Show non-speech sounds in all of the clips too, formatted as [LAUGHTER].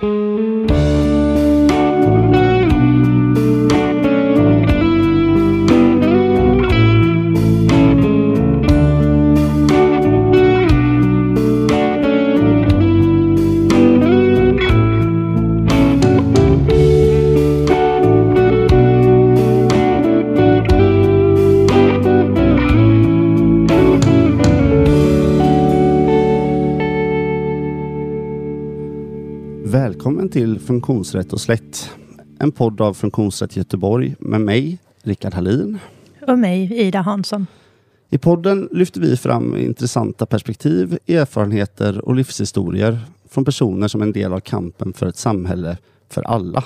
Välkommen till Funktionsrätt och slätt. En podd av Funktionsrätt Göteborg med mig, Rickard Hallin. Och mig, Ida Hansson. I podden lyfter vi fram intressanta perspektiv, erfarenheter och livshistorier från personer som är en del av kampen för ett samhälle för alla.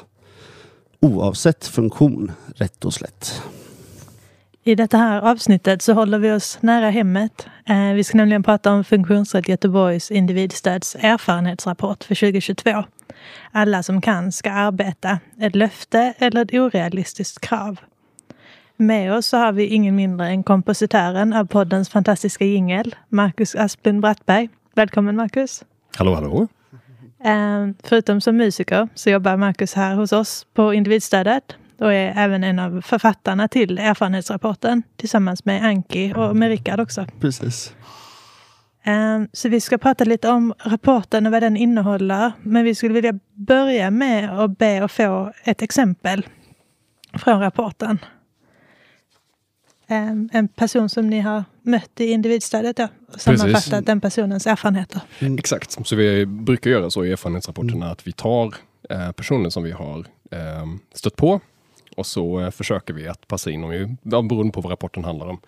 Oavsett funktion, rätt och slätt. I detta här avsnittet så håller vi oss nära hemmet. Eh, vi ska nämligen prata om Funktionsrätt Göteborgs individstöds erfarenhetsrapport för 2022. Alla som kan ska arbeta. Ett löfte eller ett orealistiskt krav. Med oss så har vi ingen mindre än kompositören av poddens fantastiska jingel, Marcus Asplund Brattberg. Välkommen Marcus! Hallå, hallå! Eh, förutom som musiker så jobbar Marcus här hos oss på individstödet och är även en av författarna till erfarenhetsrapporten tillsammans med Anki och med Rickard också. Precis. Um, så vi ska prata lite om rapporten och vad den innehåller. Men vi skulle vilja börja med att be att få ett exempel från rapporten. Um, en person som ni har mött i individstödet ja, och sammanfattat den personens erfarenheter. Mm. Exakt, så vi brukar göra så i erfarenhetsrapporterna mm. att vi tar eh, personer som vi har eh, stött på och så eh, försöker vi att passa in dem, beroende på vad rapporten handlar om.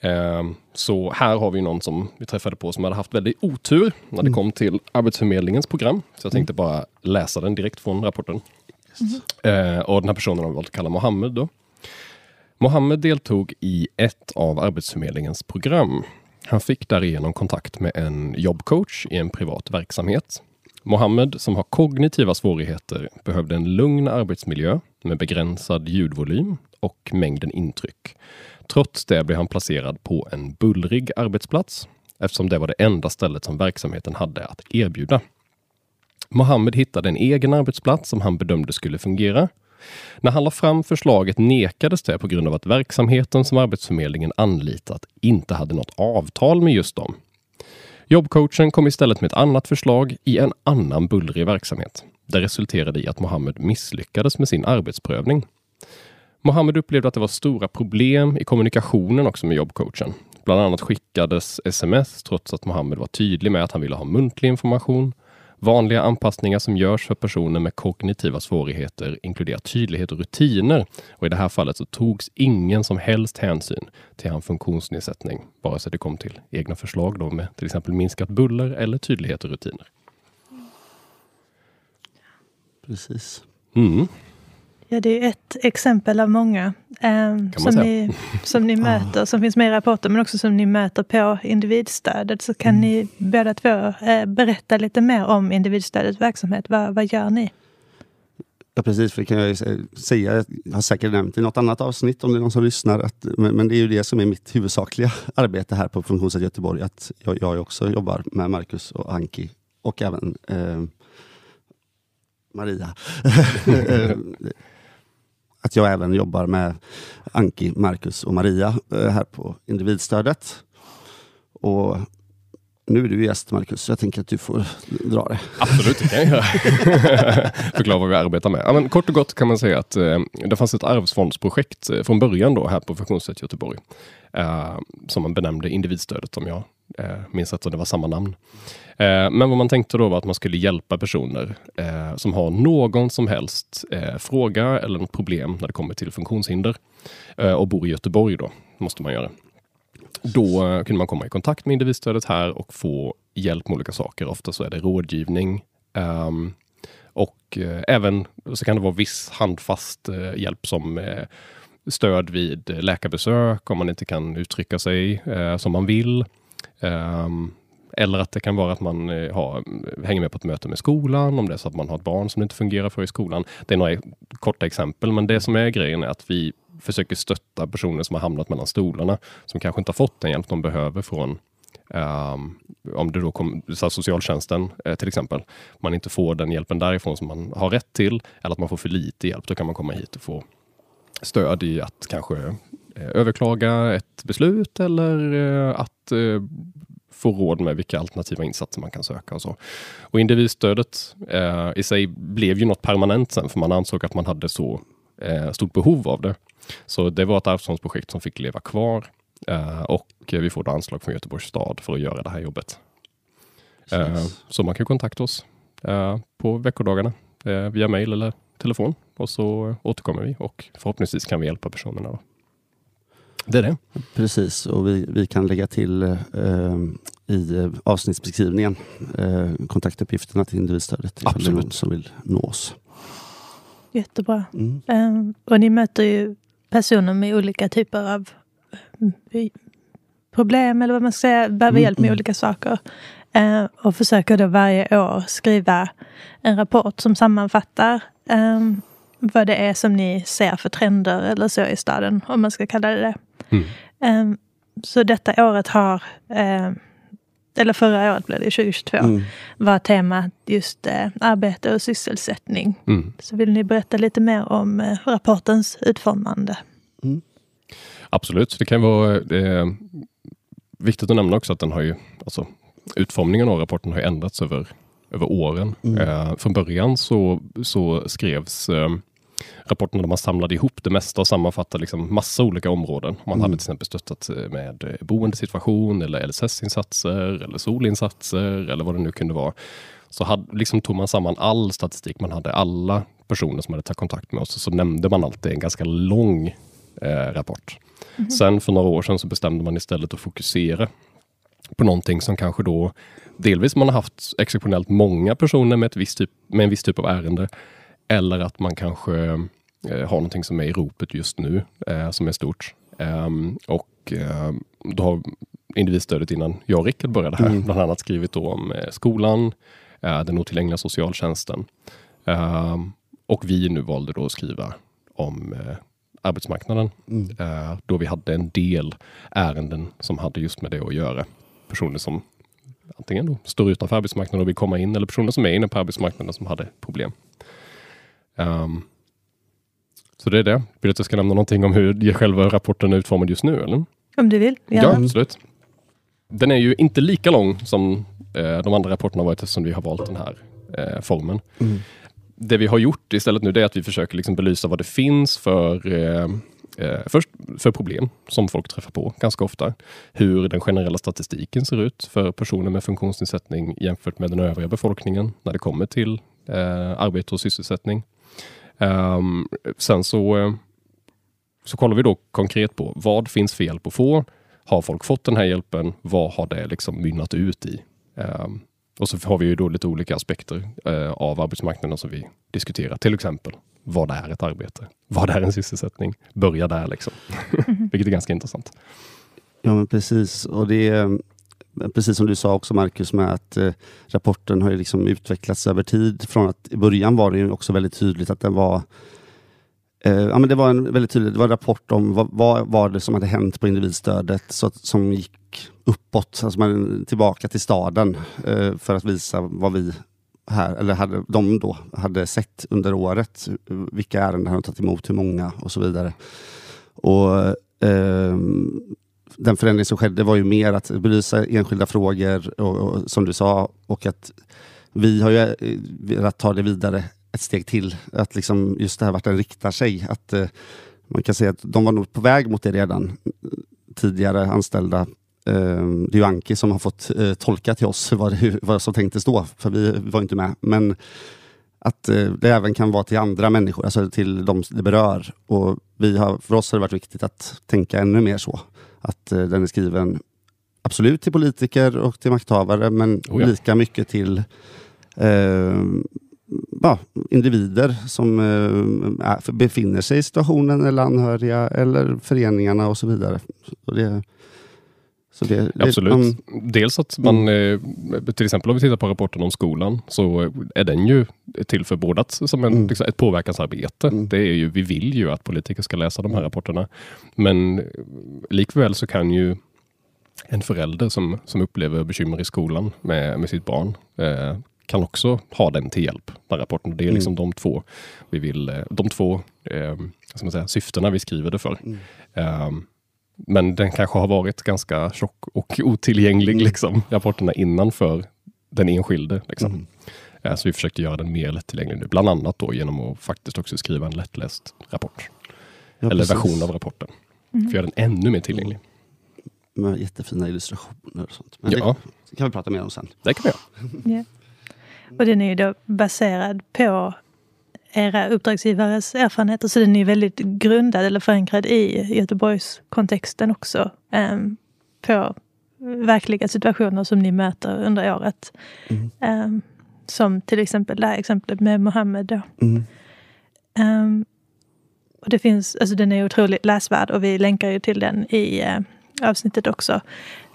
Eh, så här har vi någon som vi träffade på som hade haft väldigt otur när det mm. kom till Arbetsförmedlingens program. Så jag tänkte mm. bara läsa den direkt från rapporten. Mm. och den här personen har vi valt att kalla Mohammed. Då. Mohammed deltog i ett av Arbetsförmedlingens program. Han fick därigenom kontakt med en jobbcoach i en privat verksamhet. Mohammed, som har kognitiva svårigheter, behövde en lugn arbetsmiljö med begränsad ljudvolym och mängden intryck. Trots det blev han placerad på en bullrig arbetsplats eftersom det var det enda stället som verksamheten hade att erbjuda. Mohammed hittade en egen arbetsplats som han bedömde skulle fungera. När han la fram förslaget nekades det på grund av att verksamheten som Arbetsförmedlingen anlitat inte hade något avtal med just dem. Jobbcoachen kom istället med ett annat förslag i en annan bullrig verksamhet. Det resulterade i att Mohammed misslyckades med sin arbetsprövning. Mohammed upplevde att det var stora problem i kommunikationen också med jobbcoachen. Bland annat skickades sms trots att Mohammed var tydlig med att han ville ha muntlig information. Vanliga anpassningar som görs för personer med kognitiva svårigheter inkluderar tydlighet och rutiner. Och I det här fallet så togs ingen som helst hänsyn till hans funktionsnedsättning, vare sig det kom till egna förslag då med till exempel minskat buller eller tydlighet och rutiner. Precis. Mm. Ja, det är ett exempel av många eh, som, ni, som ni [LAUGHS] möter, som finns med i rapporten, men också som ni möter på individstödet. Så kan mm. ni båda två eh, berätta lite mer om individstödets verksamhet. Va, vad gör ni? Ja precis, för det kan jag säga. Jag har säkert nämnt i något annat avsnitt om det är någon som lyssnar. Att, men, det är ju det som är mitt huvudsakliga [LAUGHS] arbete här på Funktionsrätt Göteborg. Att jag, jag också jobbar med Marcus och Anki och även eh, Maria. [LAUGHS] att jag även jobbar med Anki, Marcus och Maria eh, här på individstödet. Och nu är du gäst Marcus, så jag tänker att du får dra det. Absolut, det kan jag göra. [LAUGHS] Förklara vad vi arbetar med. Ja, men kort och gott kan man säga att eh, det fanns ett arvsfondsprojekt eh, från början då här på Funktionsrätt Göteborg. Eh, som man benämnde individstödet om jag eh, minns att det var samma namn. Eh, men vad man tänkte då var att man skulle hjälpa personer eh, som har någon som helst eh, fråga eller något problem när det kommer till funktionshinder och bor i Göteborg då, måste man göra. Då eh, kunde man komma i kontakt med individstödet här och få hjälp med olika saker. Ofta så är det rådgivning. Um, och uh, även så kan det vara viss handfast uh, hjälp som uh, stöd vid läkarbesök om man inte kan uttrycka sig som man vill. Ehm, eller att det kan vara att man eh, har, hänger med på ett möte med skolan, om det är så att man har ett barn som det inte fungerar för i skolan. Det är några e-, korta exempel, men det som är grejen är att vi försöker stötta personer som har hamnat mellan stolarna, som kanske inte har fått den hjälp de behöver från Um, om det då kommer, socialtjänsten eh, till exempel, man inte får den hjälpen därifrån som man har rätt till, eller att man får för lite hjälp, då kan man komma hit och få stöd i att kanske överklaga ett beslut eller eh, att eh, få råd med vilka alternativa insatser man kan söka och så. Och individstödet eh, i sig blev ju något permanent sen, för man ansåg att man hade så eh, stort behov av det. Så det var ett arvsfondsprojekt som fick leva kvar eh, och vi får då anslag från Göteborgs stad för att göra det här jobbet. Eh, så man kan kontakta oss eh, på veckodagarna eh, via mail eller telefon och så återkommer vi och förhoppningsvis kan vi hjälpa personerna. Då. Det är det. Precis, och vi, vi kan lägga till eh, i avsnittsbeskrivningen eh, kontaktuppgifterna till individstödet ifall det är någon som vill nå oss. Jättebra. Mm. Um, och ni möter ju personer med olika typer av uh, problem eller vad man ska säga, behöver mm, hjälp med mm. olika saker. Uh, och försöker då varje år skriva en rapport som sammanfattar um, vad det är som ni ser för trender eller så i staden, om man ska kalla det det. Mm. Um, så detta året har, uh, eller förra året blev det 2022, mm. var temat just uh, arbete och sysselsättning. Mm. Så vill ni berätta lite mer om uh, rapportens utformande? Mm. Absolut, det kan vara eh, viktigt att nämna också att den har ju, alltså, utformningen av rapporten har ändrats över, över åren. Mm. Eh, från början så, så skrevs eh, rapporten där man samlade ihop det mesta och sammanfattade liksom massa olika områden. Man mm. hade till exempel stöttat eh, med eh, boendesituation eller LSS-insatser eller solinsatser eller vad det nu kunde vara. Så hade, liksom tog man samman all statistik man hade, alla personer som hade tagit kontakt med oss, så nämnde man alltid en ganska lång eh, rapport. Mm. Sen för några år sedan så bestämde man istället att fokusera på någonting som kanske då delvis man har haft exceptionellt många personer med, ett visst typ, med en viss typ av ärende eller att man kanske eh, har någonting som är i ropet just nu, eh, som är stort. Um, och eh, då har individstödet innan jag och Rickard började här, mm. bland annat skrivit om skolan, den otillgängliga socialtjänsten. Um, och vi nu valde då att skriva om arbetsmarknaden. Mm. då vi hade en del ärenden som hade just med det att göra. Personer som antingen då står utanför arbetsmarknaden och vill komma in, eller personer som är inne på arbetsmarknaden som hade problem. Um, så det är det. Vill du att jag ska nämna någonting om hur själva rapporten är utformad just nu? Eller? Om du vill. Ja, ja absolut. Den är ju inte lika lång som eh, de andra rapporterna varit eftersom vi har valt den här eh, formen. Mm. Det vi har gjort istället nu är att vi försöker liksom belysa vad det finns för eh, eh, först för problem som folk träffar på ganska ofta. Hur den generella statistiken ser ut för personer med funktionsnedsättning jämfört med den övriga befolkningen när det kommer till eh, arbete och sysselsättning. Um, sen så, eh, så kollar vi då konkret på vad finns för hjälp att få? Har folk fått den här hjälpen? Vad har det liksom mynnat ut i? Um, och så har vi ju då lite olika aspekter uh, av arbetsmarknaden som vi diskuterar. Till exempel, vad är ett arbete? Vad är en sysselsättning? Börja där liksom. [LAUGHS] Vilket är ganska intressant. Ja, men precis. Och det är precis som du sa också Marcus, med att eh, rapporten har liksom utvecklats över tid. Från att i början var det också väldigt tydligt att den var eh, ja, men det var en väldigt tydlig det var en rapport om vad, vad var det som hade hänt på individstödet så, som gick uppåt, alltså man, tillbaka till staden eh, för att visa vad vi här, eller hade, de då hade sett under året. Vilka ärenden hade tagit emot, hur många och så vidare. Och eh, den förändring som skedde var ju mer att belysa enskilda frågor, och, och, som du sa, och att vi har ju eh, velat ta det vidare ett steg till. Att liksom just det här vart den riktar sig. Att eh, Man kan säga att de var nog på väg mot det redan. Eh, tidigare anställda. Eh, det är ju Anki som har fått eh, tolka till oss vad, hur, [LAUGHS] vad som tänktes då, för vi var inte med. Men att eh, det även kan vara till andra människor, alltså till de det berör. Och vi har, för oss har det varit viktigt att tänka ännu mer så att eh, den är skriven absolut till politiker och till makthavare, men oh ja. lika mycket till eh, ja, individer som eh, befinner sig i situationen, eller anhöriga, eller föreningarna och så vidare. Så det, så det, Absolut. Man, Dels att man, mm. Eh, till exempel om vi tittar på rapporten om skolan, så är den ju till för båda som en, mm. liksom, ett påverkansarbete. Mm. Det är ju, vi vill ju att politiker ska läsa de här rapporterna. Men likväl så kan ju en förälder som, som upplever bekymmer i skolan med, med sitt barn eh, kan också ha den till hjälp, den rapporten. Det är liksom mm. de två vi vill, eh, de två eh, ska man säga, syftena vi skriver det för. Eh, men den kanske har varit ganska tjock och otillgänglig, mm. liksom, rapporterna innan för den enskilde. Liksom. Mm. Eh, så vi försökte göra den mer lättillgänglig nu, bland annat då genom att faktiskt också skriva en lättläst rapport. Ja, Eller precis. version av rapporten. Mm. För att göra den ännu mer tillgänglig. Med jättefina illustrationer och sånt. Men ja. det kan vi prata mer om sen. Det kan vi göra. yeah. Och den är ju då baserad på era uppdragsgivares erfarenheter. Så den är väldigt grundad eller förankrad i Göteborgs kontexten också. Um, på verkliga situationer som ni möter under året. Mm. Um, som till exempel det här exemplet med Mohammed. Då. Mm. Um, och det finns, alltså den är otroligt läsvärd och vi länkar ju till den i uh, avsnittet också.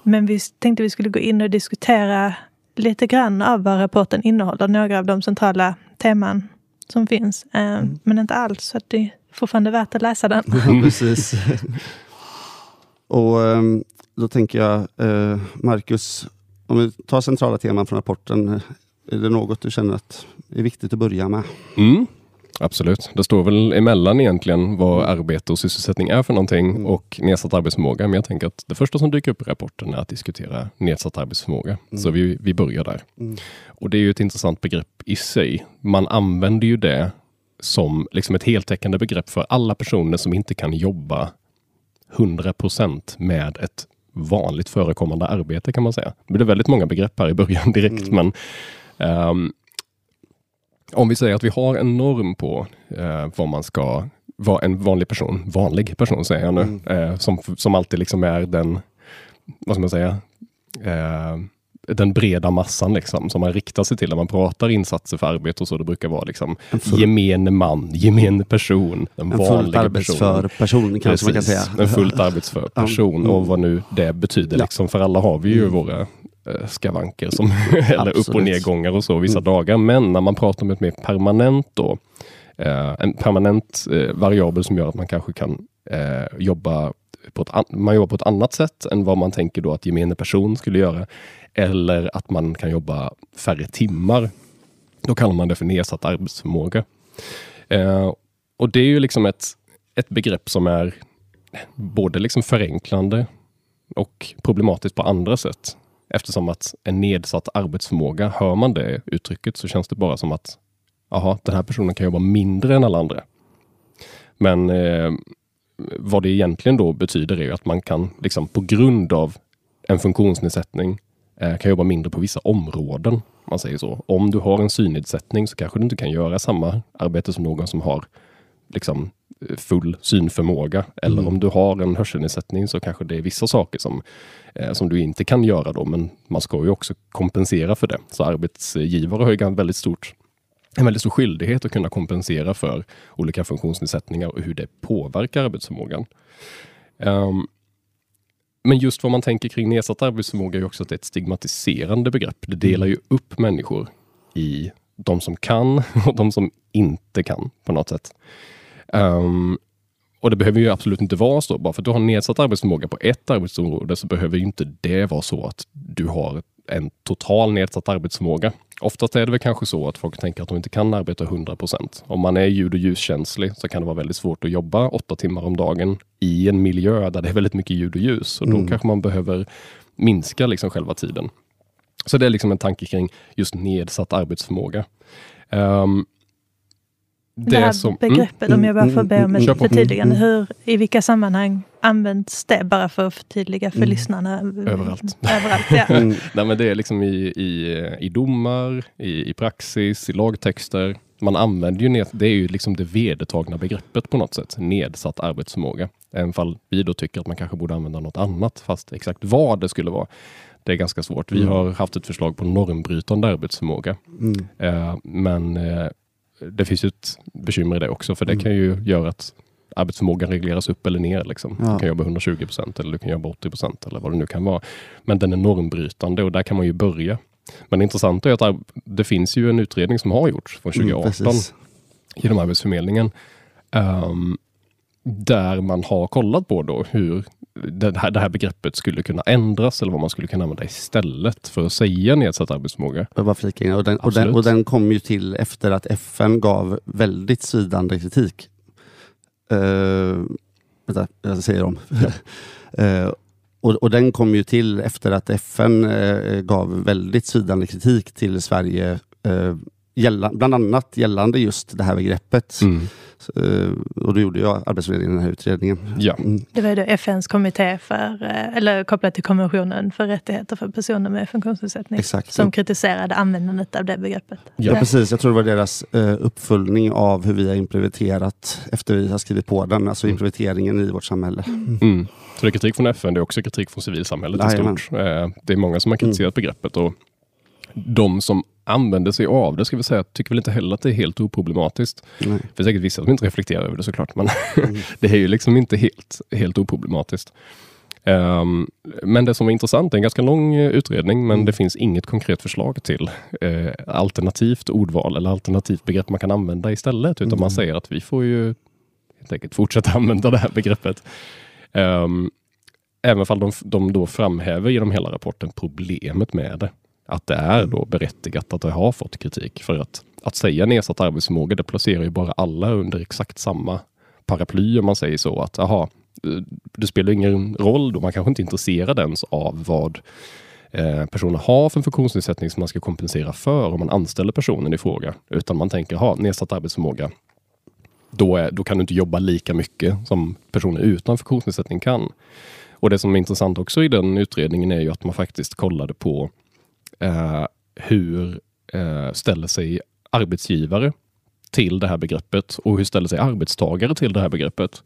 Men vi tänkte vi skulle gå in och diskutera lite grann av vad rapporten innehåller. Några av de centrala teman som finns. Uh, mm. Men inte alls, så att det är fortfarande värt att läsa den. [LAUGHS] Precis. [LAUGHS] och um, då tänker jag, uh, Marcus, om vi tar centrala teman från rapporten. Är det något du känner att är viktigt att börja med? Mm, absolut. Det står väl emellan egentligen vad arbete och sysselsättning är för någonting mm. och nedsatt arbetsförmåga. Men jag tänker att det första som dyker upp i rapporten är att diskutera nedsatt arbetsförmåga. Mm. Så vi, vi börjar där. Mm. Och det är ju ett intressant begrepp i sig. Man använder ju det som liksom ett heltäckande begrepp för alla personer som inte kan jobba 100% med ett vanligt förekommande arbete kan man säga. Det blir väldigt många begrepp här i början direkt, mm. men Um, om vi säger att vi har en norm på uh, vad man ska vara en vanlig person, vanlig person säger jag nu, mm. uh, som, som alltid liksom är den, vad ska man säga, uh, den breda massan liksom, som man riktar sig till när man pratar insatser för arbete och så. Det brukar vara liksom gemene man, gemene person, en, en fullt arbetsför person, kanske man kan säga. En fullt arbetsför person mm. och vad nu det betyder. Ja. Liksom. För alla har vi ju mm. våra Eh, skavanker som, [LAUGHS] eller upp och nedgångar och så vissa mm. dagar. Men när man pratar om ett mer permanent då, eh, en permanent eh, variabel som gör att man kanske kan eh, jobba på ett, man jobbar på ett annat sätt än vad man tänker då att gemene person skulle göra. Eller att man kan jobba färre timmar. Då kallar man det för nedsatt arbetsförmåga. Eh, och det är ju liksom ett, ett begrepp som är både liksom förenklande och problematiskt på andra sätt. Eftersom att en nedsatt arbetsförmåga, hör man det uttrycket så känns det bara som att aha, den här personen kan jobba mindre än alla andra. Men eh, vad det egentligen då betyder är att man kan liksom på grund av en funktionsnedsättning eh, kan jobba mindre på vissa områden. Man säger så. Om du har en synnedsättning så kanske du inte kan göra samma arbete som någon som har liksom full synförmåga. Eller mm. om du har en hörselnedsättning så kanske det är vissa saker som, eh, som du inte kan göra då, men man ska ju också kompensera för det. Så arbetsgivare har ju väldigt stort en väldigt stor skyldighet att kunna kompensera för olika funktionsnedsättningar och hur det påverkar arbetsförmågan. Um, men just vad man tänker kring nedsatt arbetsförmåga är också att det är ett stigmatiserande begrepp. Det delar ju upp människor i de som kan [LAUGHS] och de som inte kan på något sätt. Um, och det behöver ju absolut inte vara så. Bara för att du har nedsatt arbetsförmåga på ett arbetsområde så behöver inte det vara så att du har en total nedsatt arbetsförmåga. Oftast är det väl kanske så att folk tänker att de inte kan arbeta 100% Om man är ljud och ljuskänslig så kan det vara väldigt svårt att jobba åtta timmar om dagen i en miljö där det är väldigt mycket ljud och ljus. Och då mm. kanske man behöver minska liksom själva tiden. Så det är liksom en tanke kring just nedsatt arbetsförmåga. Um, det, det här som, mm, begreppet, mm, om jag bara får be om ett mm, förtydligande. Mm, hur, I vilka sammanhang används det? Bara för att förtydliga för mm. lyssnarna. Överallt. Överallt ja. [LAUGHS] mm. Nej, men det är liksom i, i, i domar, i, i praxis, i lagtexter. Man använder ju, ned, det är ju liksom det vedertagna begreppet på något sätt, nedsatt arbetsförmåga. Även fall vi då tycker att man kanske borde använda något annat, fast exakt vad det skulle vara, det är ganska svårt. Vi har haft ett förslag på normbrytande arbetsförmåga. Mm. Eh, men eh, det finns ju ett bekymmer i det också, för det mm. kan ju göra att arbetsförmågan regleras upp eller ner. Liksom. Ja. Du kan jobba 120 procent eller du kan jobba 80 procent eller vad det nu kan vara. Men den är normbrytande och där kan man ju börja. Men det intressanta är att det finns ju en utredning som har gjorts från 2018 mm, genom Arbetsförmedlingen. Um, där man har kollat på då hur det här, det här begreppet skulle kunna ändras eller vad man skulle kunna använda istället för att säga nedsatt arbetsförmåga. Jag bara flika in. Och den, och, den, och den kom ju till efter att FN gav väldigt svidande kritik. Uh, vänta, jag säger om. [LAUGHS] Eh, och, och den kom ju till efter att FN eh, gav väldigt svidande kritik till Sverige eh, gälla, bland annat gällande just det här begreppet. Mm. Så, eh, och då gjorde jag Arbetsförmedlingen den här utredningen. Ja. Mm. Det var ju då FNs kommitté för, eh, eller kopplat till konventionen för rättigheter för personer med funktionsnedsättning. Exakt. Som kritiserade användandet av det begreppet. Ja, precis. Jag tror det var deras eh, uppföljning av hur vi har implementerat efter vi har skrivit på den, alltså Mm. implementeringen i vårt samhälle. Mm. Så det är kritik från FN, det är också kritik från civilsamhället i stort. Det är många som har kritiserat begreppet och de som använder sig av det, ska vi säga, tycker väl inte heller att det är helt oproblematiskt. Nej. Det är säkert vissa som inte reflekterar över det såklart, men Mm. [LAUGHS] det är ju liksom inte helt, helt oproblematiskt. Ehm, men det som är intressant, är en ganska lång eh, utredning, men Mm. det finns inget konkret förslag till eh, alternativt ordval eller alternativt begrepp man kan använda istället, utan Mm. man säger att vi får ju helt enkelt fortsätta [LAUGHS] använda det här begreppet. Um, även fall de, de då framhäver genom hela rapporten problemet med det. Att det är då berättigat att det har fått kritik. För att, att säga nedsatt arbetsförmåga, det placerar ju bara alla under exakt samma paraply om man säger så. Att aha, det spelar ingen roll då, man kanske inte är intresserad ens av vad eh, personen har för funktionsnedsättning som man ska kompensera för om man anställer personen i fråga. Utan man tänker, ha nedsatt arbetsförmåga, då, är, då kan du inte jobba lika mycket som personer utan funktionsnedsättning kan. Och det som är intressant också i den utredningen är ju att man faktiskt kollade på eh, hur eh, ställer sig arbetsgivare till det här begreppet och hur ställer sig arbetstagare till det här begreppet.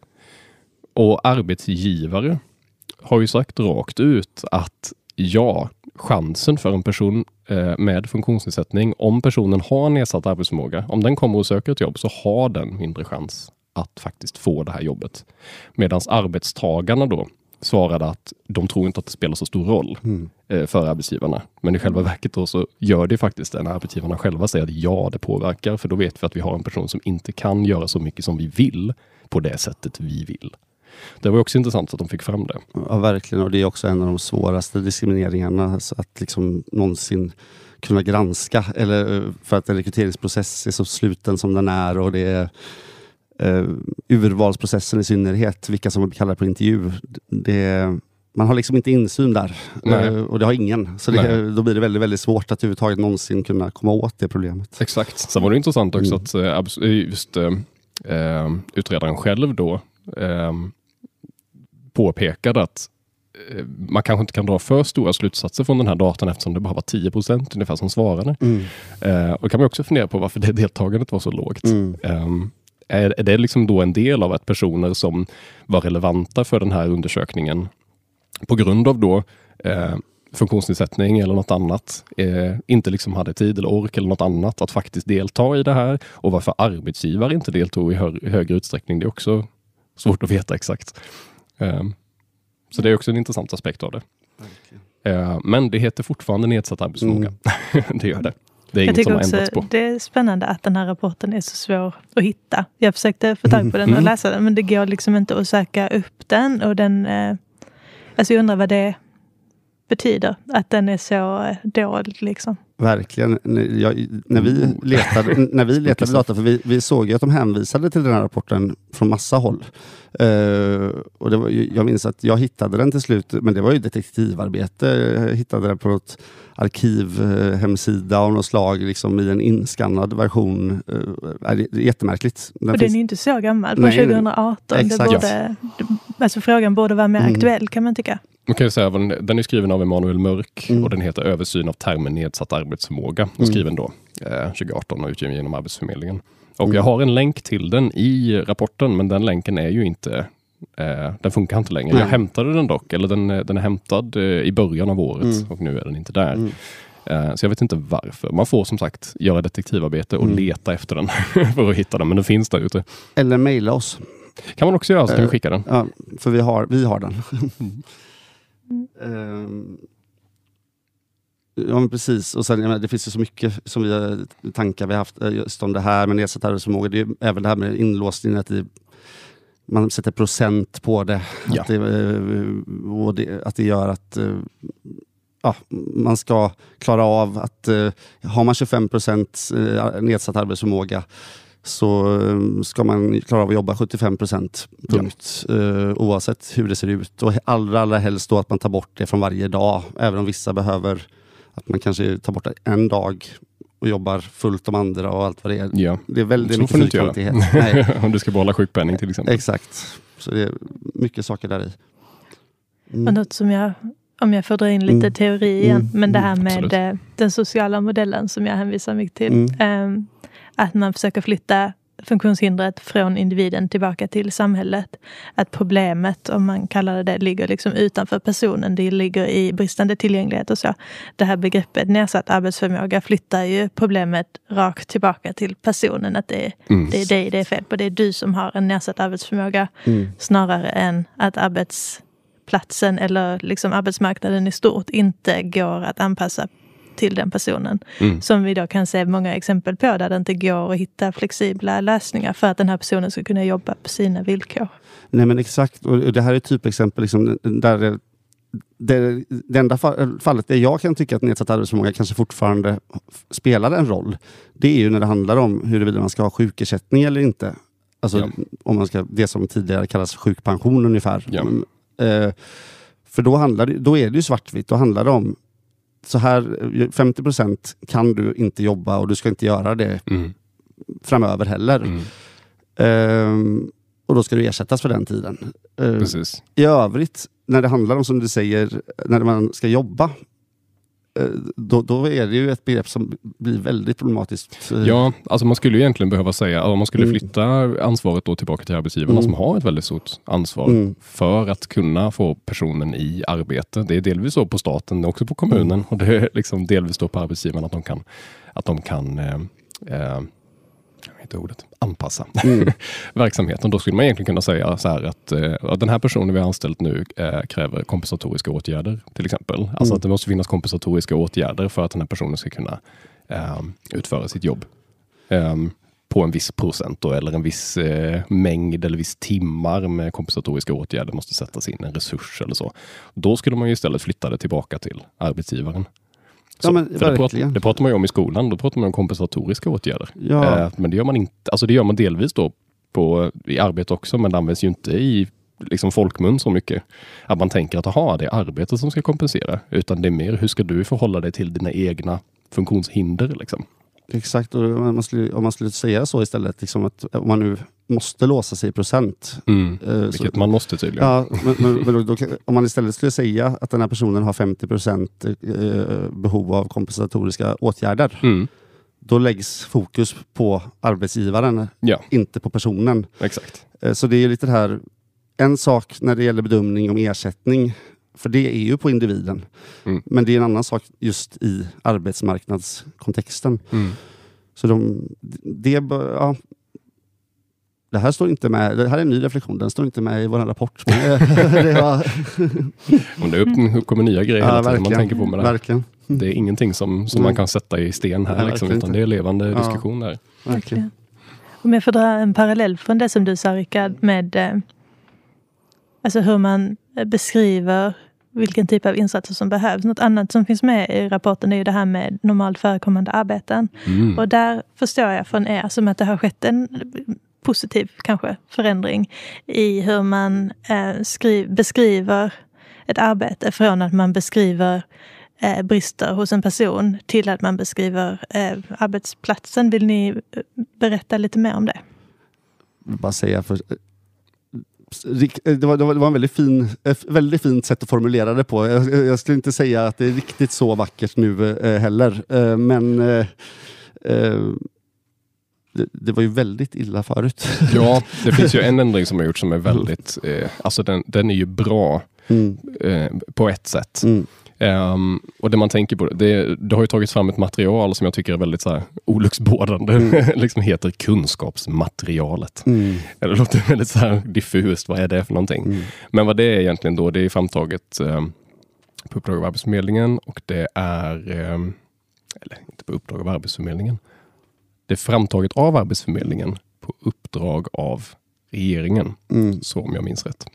Och arbetsgivare har ju sagt rakt ut att ja, chansen för en person eh, med funktionsnedsättning, om personen har nedsatt arbetsförmåga, om den kommer och söker ett jobb så har den mindre chans att faktiskt få det här jobbet. Medan arbetstagarna då svarade att de tror inte att det spelar så stor roll Mm. eh, för arbetsgivarna. Men i själva verket då så gör det faktiskt det när arbetsgivarna själva säger att ja, det påverkar. För då vet vi att vi har en person som inte kan göra så mycket som vi vill på det sättet vi vill. Det var också intressant att de fick fram det. Ja, verkligen. Och det är också en av de svåraste diskrimineringarna att liksom någonsin kunna granska. Eller, eh, för att en rekryteringsprocess är så sluten som den är och det är eh, urvalsprocessen i synnerhet, vilka som blir kallade på intervju. Det, man har liksom inte insyn där Nej. Eh, och det har ingen. Så det, då blir det väldigt, väldigt svårt att överhuvudtaget någonsin kunna komma åt det problemet. Exakt. Sen var det intressant också Mm. att eh, eh, just eh, utredaren själv då eh, påpekade att man kanske inte kan dra för stora slutsatser från den här datan eftersom det bara var 10 procent ungefär som svarade. Eh, och kan man också fundera på varför det deltagandet var så lågt. Mm. Är, är det liksom då en del av att personer som var relevanta för den här undersökningen på grund av då eh, funktionsnedsättning eller något annat eh, inte liksom hade tid eller ork eller något annat att faktiskt delta i det här och varför arbetsgivare inte deltog i hö högre utsträckning. Det är också svårt att veta exakt. Ehm, så det är också en intressant aspekt av det. Eh, men det heter fortfarande nedsatt arbetsförmåga. [LAUGHS] det gör det. Det är Jag inget som tycker har också ändrats på. det är spännande att den här rapporten är så svår att hitta. Jag försökte få tag på den och Mm. läsa den, men det går liksom inte att söka upp den. Och den eh, alltså jag undrar vad det betyder, att den är så eh, dålig. Liksom. Verkligen. Jag, när vi letade, när vi [LAUGHS] letade data, för vi, vi såg ju att de hänvisade till den här rapporten från massa håll. Eh, och det var, ju- jag minns att jag hittade den till slut, men det var ju detektivarbete. Jag hittade den på något arkivhemsida av något slag, liksom i en inskannad version. Eh, det är jättemärkligt. Den och finns- den är inte så gammal, från Nej, 2018. Det exakt. borde, alltså frågan borde vara mer Mm. aktuell kan man tycka. Man kan ju säga, den, är skriven av Emanuel Mörk Mm. och den heter Översyn av termen nedsatt arbetsförmåga. Och Mm. skriven då eh, 2018 och utgiven genom Arbetsförmedlingen. Och Mm. jag har en länk till den i rapporten, men den länken är ju inte eh, den funkar inte längre. Nej. Jag hämtade den dock, eller den, är- den är hämtad eh, i början av året Mm. och nu är den inte där. Mm. Eh, Så jag vet inte varför. Man får som sagt göra detektivarbete och Mm. leta efter den [LAUGHS] för att hitta den, men den finns där ute. Eller mejla oss. kan man också göra, så kan vi Eh, skicka den. Ja, för vi har, vi har den. [LAUGHS] Mm. Ja precis, och sen, menar, det finns ju så mycket som vi tankar vi har haft eh, just om det här med nedsatt arbetsförmåga. Det är ju även det här med inlåsningen. Att det, man sätter procent på det. Ja. Att, det, eh, och det att det gör att eh, ja, man ska klara av att har man 25 procent nedsatt arbetsförmåga så eh, ska man klara av att jobba 75 procent. Punkt. Eh, oavsett hur det ser ut. Och allra, allra helst då att man tar bort det från varje dag. Även om vissa behöver att man kanske tar bort det en dag och jobbar fullt de andra och allt vad det är. Ja, Det är väldigt Så mycket fyrkantighet. [LAUGHS] Om du ska behålla sjukpenning till exempel. exakt. Så det är mycket saker där i. Och Mm. något som jag, om jag får dra in lite Mm. teori igen, Mm. men det här Mm, med absolut. den sociala modellen som jag hänvisar mycket till. Mm. Att man försöker flytta funktionshindret från individen tillbaka till samhället. Att problemet, om man kallar det det, ligger liksom utanför personen. Det ligger i bristande tillgänglighet och så. Det här begreppet nedsatt arbetsförmåga flyttar ju problemet rakt tillbaka till personen. Att det är, Mm. det är dig det är fel på. Det är du som har en nedsatt arbetsförmåga Mm. snarare än att arbetsplatsen eller liksom arbetsmarknaden i stort inte går att anpassa till den personen. Mm. Som vi då kan se många exempel på där det inte går att hitta flexibla lösningar för att den här personen ska kunna jobba på sina villkor. Nej men exakt, och det här är ett typexempel liksom, där det, det, det enda fa- fallet där jag kan tycka att nedsatt arbetsförmåga kanske fortfarande spelar en roll. Det är ju när det handlar om huruvida man ska ha sjukersättning eller inte. Alltså Ja. om man ska, det som tidigare kallas sjukpension ungefär. Ja. Men, eh, för då, handlar det, då är det ju svartvitt. Då handlar det om så här, eh, 50 procent kan du inte jobba och du ska inte göra det Mm. framöver heller. Ehm, och då ska du ersättas för den tiden. Precis. I övrigt, när det handlar om som du säger, när man ska jobba, eh, då, då är det ju ett begrepp som blir väldigt problematiskt. Eh, Ja, alltså man skulle ju egentligen behöva säga, om man skulle Mm. flytta ansvaret då tillbaka till arbetsgivarna Mm. som har ett väldigt stort ansvar Mm. för att kunna få personen i arbete. Det är delvis så på staten, också på kommunen Mm. och det är liksom delvis då på arbetsgivarna att de kan, att de kan eh, eh, inte ordet, anpassa Mm. [LAUGHS] verksamheten. Då skulle man egentligen kunna säga så här att, eh, den här personen vi har anställt nu eh, kräver kompensatoriska åtgärder till exempel. Alltså Mm. att det måste finnas kompensatoriska åtgärder för att den här personen ska kunna eh, utföra sitt jobb. Eh, på en viss procent då, eller en viss eh, mängd eller viss timmar med kompensatoriska åtgärder måste sättas in, en resurs eller så. Då skulle man ju istället flytta det tillbaka till arbetsgivaren. Ja, men för det, pratar, det pratar man ju om i skolan, då pratar man om kompensatoriska åtgärder. Ja. Eh, men det gör man inte, alltså det gör man delvis då på, i arbete också, men det används ju inte i liksom folkmun så mycket. Att man tänker att aha, det är arbetet som ska kompensera, utan det är mer hur ska du förhålla dig till dina egna funktionshinder. Liksom. Exakt, och man skulle, om man skulle säga så istället, liksom att om man nu måste låsa sig i procent. Mm. eh, Vilket så, man måste tydligen. Ja, men, men, men då, om man istället skulle säga att den här personen har 50 procent eh, behov av kompensatoriska åtgärder. Mm. Då läggs fokus på arbetsgivaren, Ja, inte på personen. exakt. Eh, Så det är lite det här, en sak när det gäller bedömning om ersättning, för det är ju på individen. Mm. Men det är en annan sak just i arbetsmarknadskontexten. Mm. Så de, det, ja, det här står inte med, det här är en ny reflektion, den står inte med i vår rapport. [LAUGHS] Men eh, [LAUGHS] det var, Och det upp- uppkommer nya grejer ja, hela tiden man tänker på med det här. verkligen, Det är ingenting som, som Nej. man kan sätta i sten här, Nej, liksom, utan det är levande Ja. diskussion där. verkligen. Om jag får dra en parallell från det som du sa Rickard med eh, alltså hur man eh, beskriver vilken typ av insatser som behövs. Något annat som finns med i rapporten är ju det här med normalt förekommande arbeten. Mm. Och där förstår jag från er som att det har skett en positiv kanske förändring i hur man eh, skri- beskriver ett arbete från att man beskriver eh, brister hos en person till att man beskriver eh, arbetsplatsen. Vill ni eh, berätta lite mer om det? vill bara säga för, det, var, det, var, det var en väldigt, fin, ett väldigt fint sätt att formulera det på. Jag, jag skulle inte säga att det är riktigt så vackert nu eh, heller. Eh, men eh, eh, det, det var ju väldigt illa förut. Ja, det finns ju [LAUGHS] en ändring som har gjorts som är väldigt, eh, alltså den, den är ju bra Mm, eh, på ett sätt. mm, Ehm, och det man tänker på, det, det har ju tagits fram ett material som jag tycker är väldigt så här, olycksbådande. Mm. [LAUGHS] liksom heter kunskapsmaterialet. mm, Det låter väldigt så här diffust, vad är det för någonting? mm. Men vad det är egentligen då, det är framtaget ehm, på uppdrag av Arbetsförmedlingen och det är, ehm, eller inte på uppdrag av Arbetsförmedlingen, det är framtaget av Arbetsförmedlingen på uppdrag av regeringen. Mm. Så om jag minns rätt.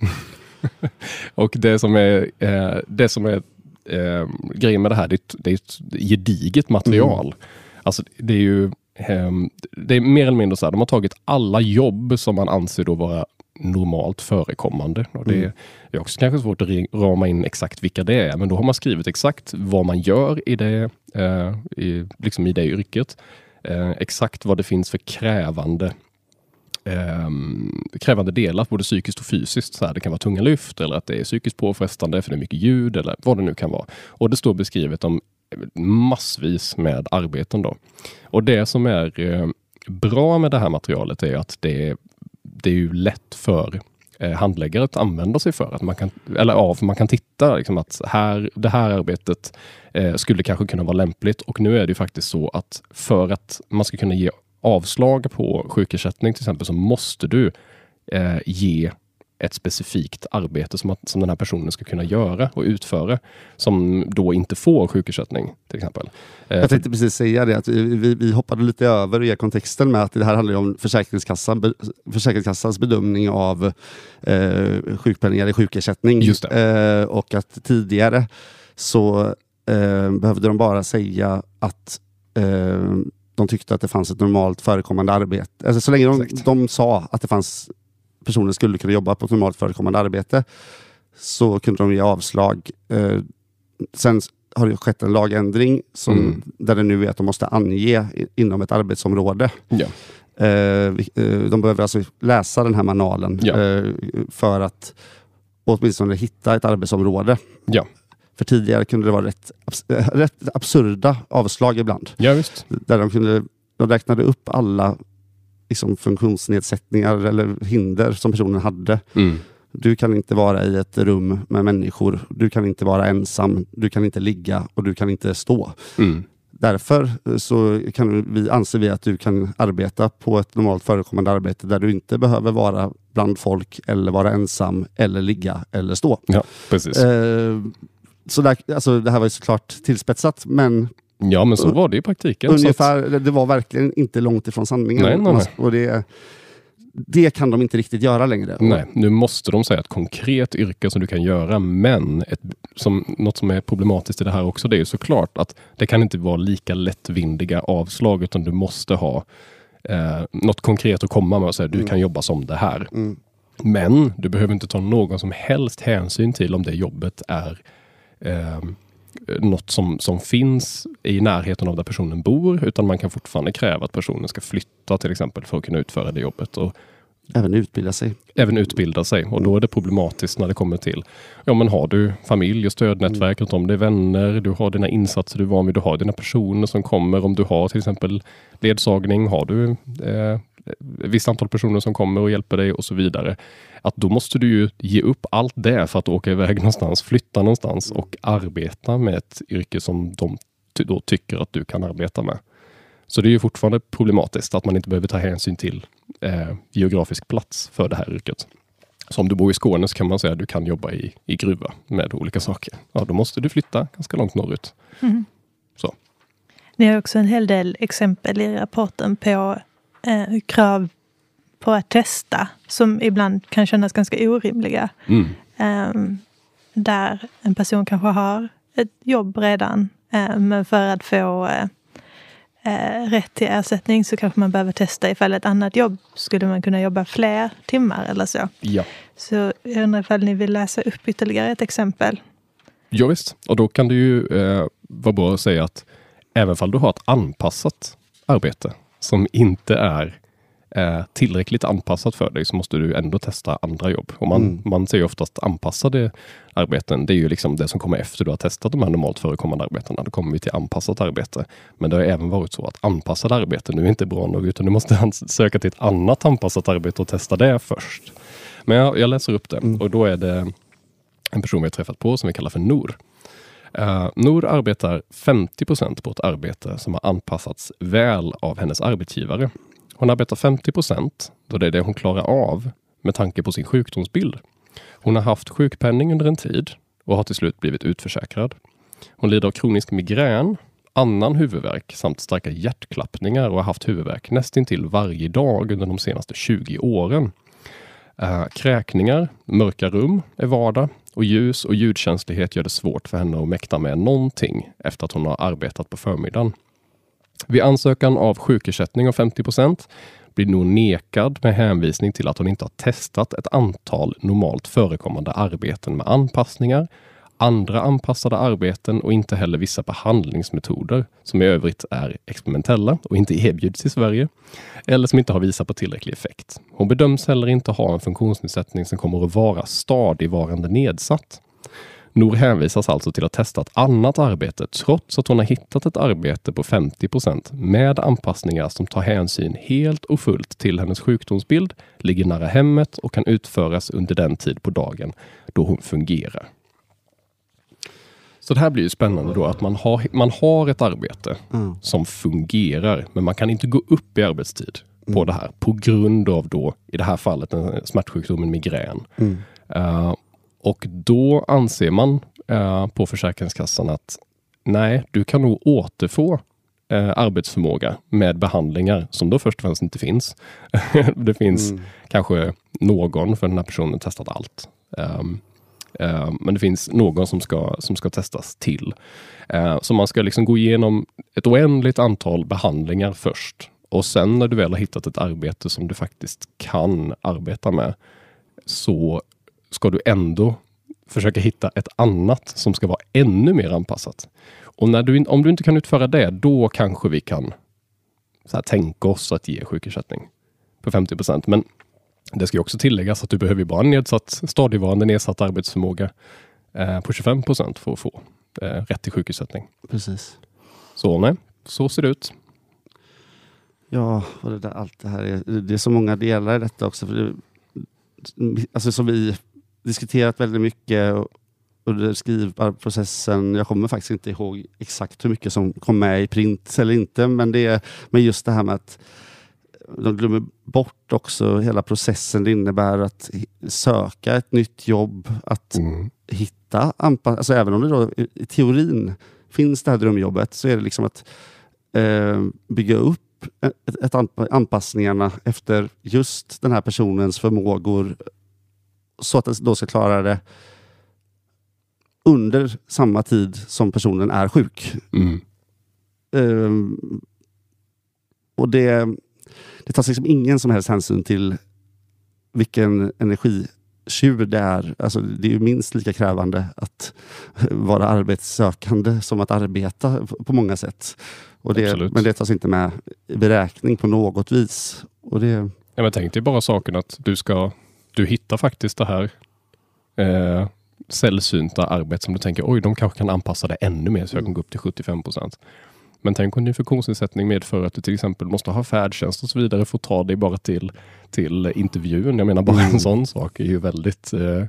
[LAUGHS] och det som är, eh, det som är eh, grejen med det här, det är, ett, det är ett gediget material. Mm. Alltså det är ju eh, det är mer eller mindre så här, de har tagit alla jobb som man anser då vara normalt förekommande. Och det, Mm. är också kanske svårt att rama in exakt vilka det är, men då har man skrivit exakt vad man gör i det, eh, i, liksom i det yrket. Eh, exakt vad det finns för krävande eh, krävande delar, både psykiskt och fysiskt. Så här, det kan vara tunga lyft eller att det är psykiskt påfrestande för det är mycket ljud eller vad det nu kan vara. Och det står beskrivet om massvis med arbeten. Då. Och det som är eh, bra med det här materialet är att det, är- det är ju lätt för eh, handläggare att använda sig för. Att man kan, eller ja, för man kan titta liksom att här, det här arbetet eh, skulle kanske kunna vara lämpligt. Och nu är det ju faktiskt så att för att man ska kunna ge avslag på sjukersättning till exempel så måste du eh, ge ett specifikt arbete som, att, som den här personen ska kunna göra och utföra som då inte får sjukersättning till exempel. Eh, Jag tänkte precis säga det, att vi, vi, hoppade lite över i kontexten med att det här handlar om Försäkringskassan, Försäkringskassans bedömning av eh, sjukpenning eller sjukersättning. Eh, och att tidigare så eh, behövde de bara säga att eh, de tyckte att det fanns ett normalt förekommande arbete. Alltså, så länge de, de sa att det fanns personer skulle kunna jobba på ett normalt förekommande arbete så kunde de ge avslag. Eh, sen har det skett en lagändring som, Mm. där det nu är att de måste ange inom ett arbetsområde. ja. Eh, eh, de behöver alltså läsa den här manualen Ja. eh, för att åtminstone hitta ett arbetsområde. Ja. För tidigare kunde det vara rätt, abs- eh, rätt absurda avslag ibland. ja, visst. Där de, kunde, de räknade upp alla liksom, funktionsnedsättningar eller hinder som personen hade. Mm. Du kan inte vara i ett rum med människor. Du kan inte vara ensam. Du kan inte ligga och du kan inte stå. Mm. Därför eh, så kan vi, anser vi att du kan arbeta på ett normalt förekommande arbete där du inte behöver vara bland folk eller vara ensam eller ligga eller stå. Ja, precis. Eh, så där, alltså, det här var ju såklart tillspetsat men ja, men så var det i praktiken. Så att, ungefär, det- var verkligen inte långt ifrån sanningen. Nej, nej, nej. Och det, det kan de inte riktigt göra längre. nej, nu måste de säga ett konkret yrke som du kan göra, men ett, som, något som är problematiskt i det här också, det är såklart att det kan inte vara lika lättvindiga avslag, utan du måste ha eh, något konkret att komma med och säga du kan jobba som det här. Mm. Men du behöver inte ta någon som helst hänsyn till om det jobbet är eh, något som, som finns i närheten av där personen bor, utan man kan fortfarande kräva att personen ska flytta till exempel för att kunna utföra det jobbet. Och Även utbilda sig. även utbilda sig. Och då är det problematiskt när det kommer till, ja men har du familj och stödnätverk runt om dig, vänner, du har dina insatser du är van vid, du har dina personer som kommer, om du har till exempel ledsagning, har du eh, visst antal personer som kommer och hjälper dig och så vidare. Att då måste du ju ge upp allt det för att åka iväg [LAUGHS] någonstans, flytta någonstans och arbeta med ett yrke som de då tycker att du kan arbeta med. Så det är ju fortfarande problematiskt att man inte behöver ta hänsyn till eh, geografisk plats för det här yrket. Så om du bor i Skåne så kan man säga att du kan jobba i, i gruva med olika saker. Ja, då måste du flytta ganska långt norrut. Mm. Så. Ni har också en hel del exempel i rapporten på eh, krav på att testa som ibland kan kännas ganska orimliga. Mm. Ehm, där en person kanske har ett jobb redan, eh, men för att få eh, eh, rätt till ersättning så kanske man behöver testa ifall ett annat jobb skulle man kunna jobba fler timmar eller så. Ja. Så jag undrar ifall ni vill läsa upp ytterligare ett exempel. ja, visst. Och då kan det ju eh, vara bra att säga att även om du har ett anpassat arbete som inte är eh, tillräckligt anpassat för dig så måste du ändå testa andra jobb. Och man, Mm. man ser ju oftast anpassade arbeten. Det är ju liksom det som kommer efter du har testat de här normalt förekommande arbetena. Då kommer vi till anpassat arbete. Men det har även varit så att anpassade arbeten nu är inte bra nog utan du måste [LAUGHS] söka till ett annat anpassat arbete och testa det först. Men jag, jag läser upp det Mm. och då är det en person vi har träffat på som vi kallar för Nor. Eh, uh, Nor arbetar 50% på ett arbete som har anpassats väl av hennes arbetsgivare. Hon arbetar 50% då det är det hon klarar av med tanke på sin sjukdomsbild. Hon har haft sjukpenning under en tid och har till slut blivit utförsäkrad. Hon lider av kronisk migrän, annan huvudvärk samt starka hjärtklappningar och har haft huvudvärk nästintill varje dag under de senaste 20 åren. Uh, kräkningar, mörka rum är vardag och ljus och ljudkänslighet gör det svårt för henne att mäkta med någonting efter att hon har arbetat på förmiddagen. Vid ansökan av sjukersättning av 50% blir nog nekad med hänvisning till att hon inte har testat ett antal normalt förekommande arbeten med anpassningar, andra anpassade arbeten och inte heller vissa behandlingsmetoder som i övrigt är experimentella och inte erbjuds i Sverige eller som inte har visat på tillräcklig effekt. Hon bedöms heller inte ha en funktionsnedsättning som kommer att vara stadigvarande nedsatt. Nor hänvisas alltså till att testa ett annat arbete trots att hon har hittat ett arbete på 50% med anpassningar som tar hänsyn helt och fullt till hennes sjukdomsbild, ligger nära hemmet och kan utföras under den tid på dagen då hon fungerar. Så det här blir ju spännande då att man har, man har ett arbete mm. som fungerar, men man kan inte gå upp i arbetstid mm. på det här på grund av då, i det här fallet, en smärtsjukdomen migrän. Mm. Uh, och då anser man uh, på Försäkringskassan att nej, du kan nog återfå uh, arbetsförmåga med behandlingar som då först och främst inte finns. [LAUGHS] det finns mm. kanske någon, för den här personen testat allt. Um, uh, men det finns någon som ska, som ska testas till. Eh, så man ska liksom gå igenom ett oändligt antal behandlingar först. Och sen när du väl har hittat ett arbete som du faktiskt kan arbeta med, så ska du ändå försöka hitta ett annat som ska vara ännu mer anpassat. Och när du, om du inte kan utföra det, då kanske vi kan så här, tänka oss att ge sjukersättning på 50 procent. Men det ska också tilläggas att du behöver bara nedsatt, stadigvarande nedsatt arbetsförmåga eh, på 25 procent för att få eh, rätt till sjukersättning. Precis. Så nej, så ser det ut. Ja, och det där, allt det här är, det är så många delar i detta också. För det, alltså som vi diskuterat väldigt mycket under skrivprocessen. Jag kommer faktiskt inte ihåg exakt hur mycket som kom med i print eller inte, men det är men just det här med att de glömmer bort också hela processen det innebär att söka ett nytt jobb, att mm. hitta anpassning. Alltså även om det då i teorin finns det här drömjobbet så är det liksom att eh, bygga upp ett, ett anpassningarna efter just den här personens förmågor så att den då ska klara det under samma tid som personen är sjuk. Mm. Um, och det, det tas liksom ingen som helst hänsyn till vilken energitjuv det är. Alltså, det är minst lika krävande att vara arbetssökande som att arbeta på många sätt. Det, men det tas inte med i beräkning på något vis. Och det... ja, men tänk dig bara saken att du ska du hittar faktiskt det här eh, sällsynta arbetet som du tänker, oj, de kanske kan anpassa det ännu mer så jag kan gå upp till 75 procent. Men tänk om din funktionsnedsättning medför att du till exempel måste ha färdtjänst och så vidare för att ta dig bara till, till intervjun. Jag menar bara mm. en sån sak är ju väldigt eh,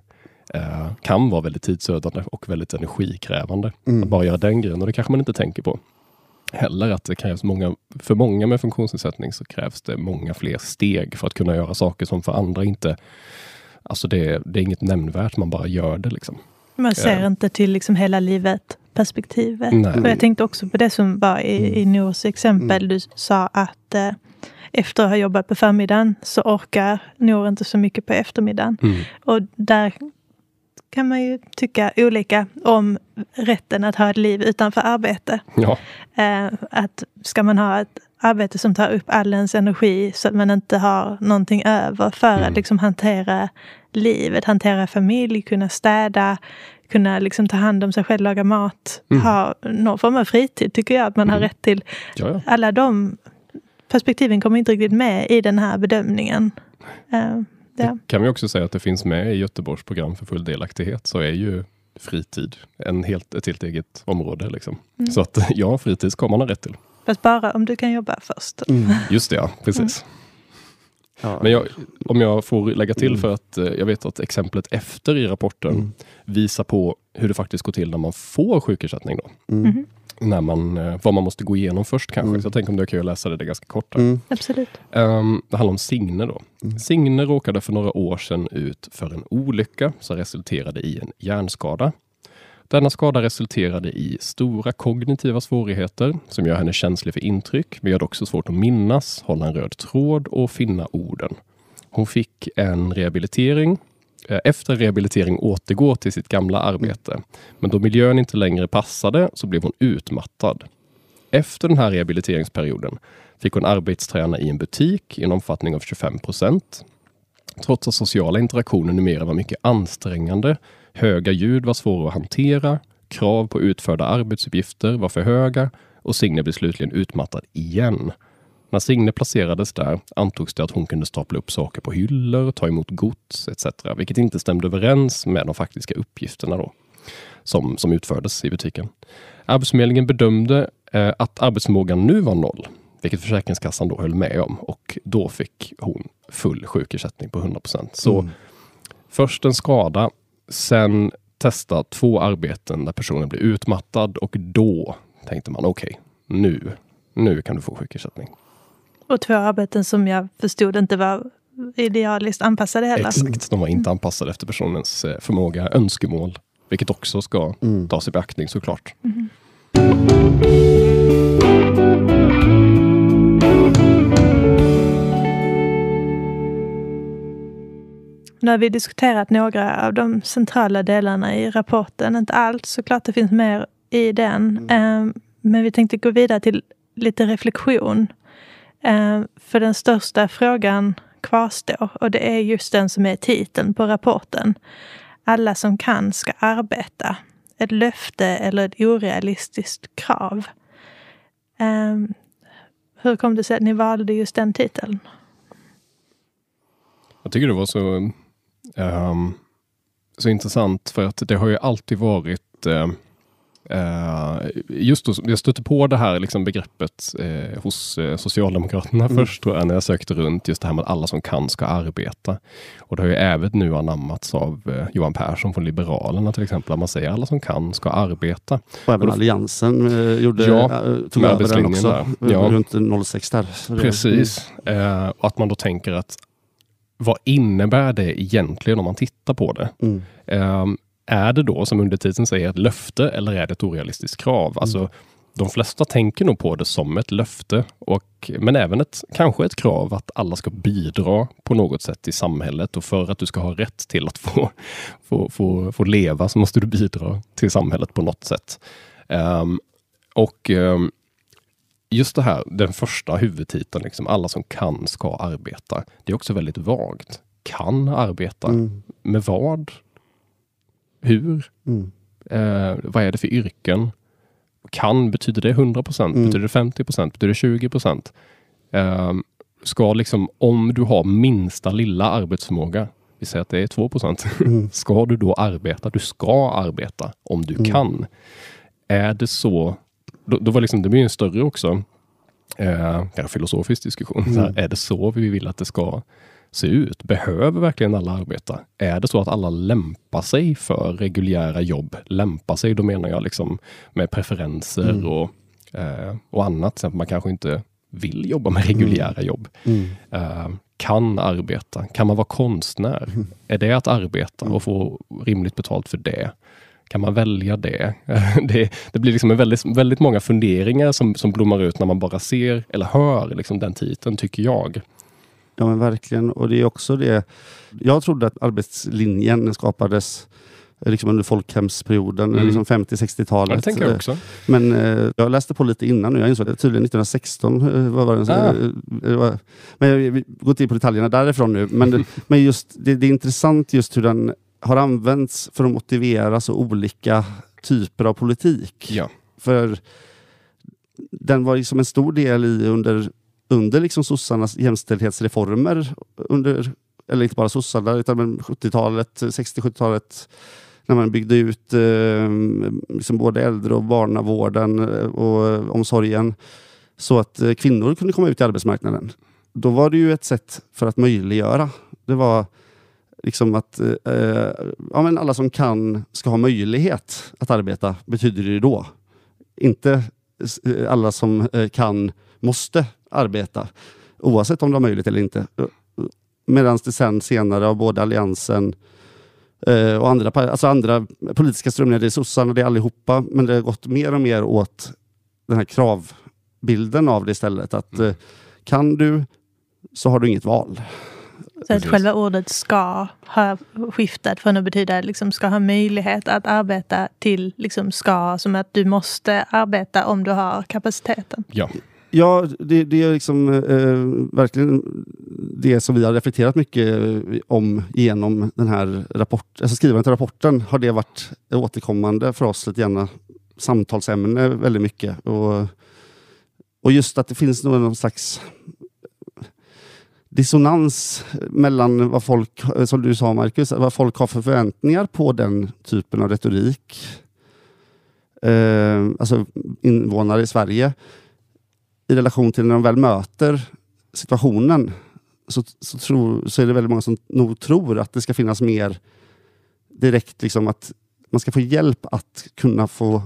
eh, kan vara väldigt tidsödande och väldigt energikrävande. Mm. Att bara göra den grejen och det kanske man inte tänker på heller att det krävs många, för många med funktionsnedsättning så krävs det många fler steg för att kunna göra saker som för andra inte, alltså det, det är inget nämnvärt, man bara gör det liksom. Man ser uh, inte till liksom hela livet perspektivet. Nej. jag tänkte också på det som var i, mm. i Nors exempel. Mm. Du sa att eh, efter att ha jobbat på förmiddagen så orkar Nor inte så mycket på eftermiddagen. Mm. Och där kan man ju tycka olika om rätten att ha ett liv utanför arbete. Ja. Eh, att ska man ha ett arbete som tar upp all ens energi så att man inte har någonting över för mm. att liksom hantera livet, hantera familj, kunna städa, kunna liksom ta hand om sig själv, laga mat, mm. ha någon form av fritid tycker jag att man mm. har rätt till. Jaja. Alla de perspektiven kommer inte riktigt med i den här bedömningen. Uh, Ja. Kan vi också säga att det finns med i Göteborgs program för full delaktighet så är ju fritid en helt, ett helt eget område. Liksom. Mm. Så att [LAUGHS] ja, fritid ska man ha rätt till. Fast bara om du kan jobba först. Mm. Just det, ja. Precis. Mm. Ja. Men jag, om jag får lägga till mm. för att eh, jag vet att exemplet efter i rapporten mm. visar på hur det faktiskt går till när man får sjukersättning. Då. Mm. Mm-hmm när man, eh, vad man måste gå igenom först kanske. Mm. Så jag tänker om är kul att läsa det, det är ganska kort. Mm. Absolut. Um, det handlar om Signe då. Mm. Signe råkade för några år sedan ut för en olycka som resulterade i en hjärnskada. Denna skada resulterade i stora kognitiva svårigheter som gör henne känslig för intryck, men gör det också svårt att minnas, hålla en röd tråd och finna orden. Hon fick en rehabilitering. Eh, efter rehabilitering återgå till sitt gamla arbete. Men då miljön inte längre passade så blev hon utmattad. Efter den här rehabiliteringsperioden fick hon arbetsträna i en butik i en omfattning av 25 procent. Trots att sociala interaktioner numera var mycket ansträngande, höga ljud var svåra att hantera, krav på utförda arbetsuppgifter var för höga och Signe blev slutligen utmattad igen. När Signe placerades där antogs det att hon kunde stapla upp saker på hyllor, ta emot gods etc. Vilket inte stämde överens med de faktiska uppgifterna då, som, som utfördes i butiken. Arbetsförmedlingen bedömde eh, att arbetsförmågan nu var noll, vilket Försäkringskassan då höll med om och då fick hon full sjukersättning på 100% Så mm. först en skada, sen testa två arbeten där personen blir utmattad och då tänkte man okej, okay, nu, nu kan du få sjukersättning. Och två arbeten som jag förstod inte var idealiskt anpassade heller. Exakt, de var inte anpassade efter personens eh, förmåga, önskemål, vilket också ska mm. tas i beaktning såklart. Mm. Nu har vi diskuterat några av de centrala delarna i rapporten. Inte allt, såklart det finns mer i den. Mm. Ehm, men vi tänkte gå vidare till lite reflektion. Ehm, för den största frågan kvarstår och det är just den som är titeln på rapporten. Alla som kan ska arbeta. Ett löfte eller ett orealistiskt krav. Ehm, hur kom det sig att ni valde just den titeln? Jag tycker det var så Um, så intressant för att det har ju alltid varit uh, Uh, just då, jag stötte på det här liksom begreppet uh, hos Socialdemokraterna mm. först tror jag, när jag sökte runt just det här med att alla som kan ska arbeta. Och det har ju även nu anammats av Johan Persson från Liberalerna till exempel, att man säger alla som kan ska arbeta. Och även och då, Alliansen gjorde, ja, tog över den också, där. Ja. runt 06 där. Precis, mm. och att man då tänker att vad innebär det egentligen om man tittar på det? Mm. Um, är det då, som undertiteln säger, ett löfte eller är det ett orealistiskt krav? Alltså, mm. de flesta tänker nog på det som ett löfte, och, men även ett, kanske ett krav att alla ska bidra på något sätt i samhället. Och för att du ska ha rätt till att få, [LAUGHS] få, få, få leva så måste du bidra till samhället på något sätt. Um, och um, just det här, den första huvudtiteln, liksom, alla som kan ska arbeta. Det är också väldigt vagt. Kan arbeta. Mm. Med vad? Hur? Mm. Eh, vad är det för yrken? Kan, betyder det 100 procent? Mm. Betyder det 50 procent? Betyder det 20 procent? Eh, ska liksom, om du har minsta lilla arbetsförmåga, vi säger att det är 2 procent, [LAUGHS] mm. ska du då arbeta? Du ska arbeta om du mm. kan. Är det så då, då var liksom, det blir en större också, eh, filosofisk diskussion. Mm. Här, är det så vi vill att det ska se ut? Behöver verkligen alla arbeta? Är det så att alla lämpar sig för reguljära jobb? Lämpar sig, då menar jag liksom med preferenser mm. och, eh, och annat. Så att man kanske inte vill jobba med reguljära mm. jobb. Mm. Eh, kan arbeta? Kan man vara konstnär? Mm. Är det att arbeta och få rimligt betalt för det? Kan man välja det? [LAUGHS] det, det, blir liksom en väldigt, väldigt många funderingar som, som blommar ut när man bara ser eller hör liksom den titeln, tycker jag. Ja men verkligen. Och det är också det. Jag trodde att arbetslinjen skapades liksom under folkhemsperioden, mm. liksom 50-60-talet. Ja, jag också. Men eh, jag läste på lite innan nu. Jag insåg att tydligen 1916 eh, var det, ah. eh, var, Men jag går inte in på detaljerna därifrån nu. Men, [LAUGHS] men just det, det är intressant just hur den har använts för att motivera så olika typer av politik. Ja. För den var liksom en stor del i under, under liksom sossarnas jämställdhetsreformer. Under, eller inte bara sossarna, utan 70-talet, 60-70-talet när man byggde ut eh, liksom både äldre och barnavården eh, och omsorgen så att eh, kvinnor kunde komma ut i arbetsmarknaden. Då var det ju ett sätt för att möjliggöra. Det var liksom att eh, ja, men alla som kan ska ha möjlighet att arbeta, betyder det då. Inte eh, alla som eh, kan måste arbeta, oavsett om de har möjlighet eller inte. Medan det sen senare av både Alliansen eh, och andra, alltså andra politiska strömningar, det är sossarna, det är allihopa, men det har gått mer och mer åt den här kravbilden av det istället. Att mm. kan du så har du inget val. Så att själva ordet ska ha skiftat från att betyda liksom ska ha möjlighet att arbeta till liksom ska, som att du måste arbeta om du har kapaciteten. Ja, Ja, det, det är liksom eh, verkligen det som vi har reflekterat mycket eh, om genom den här rapport, alltså skrivandet av rapporten. Har det varit återkommande för oss, lite grann samtalsämne väldigt mycket. Och, och just att det finns någon slags dissonans mellan vad folk, eh, som du sa Marcus, vad folk har för förväntningar på den typen av retorik. Eh, alltså invånare i Sverige i relation till när de väl möter situationen så, så, tror, så är det väldigt många som nog tror att det ska finnas mer direkt, liksom att man ska få hjälp att kunna få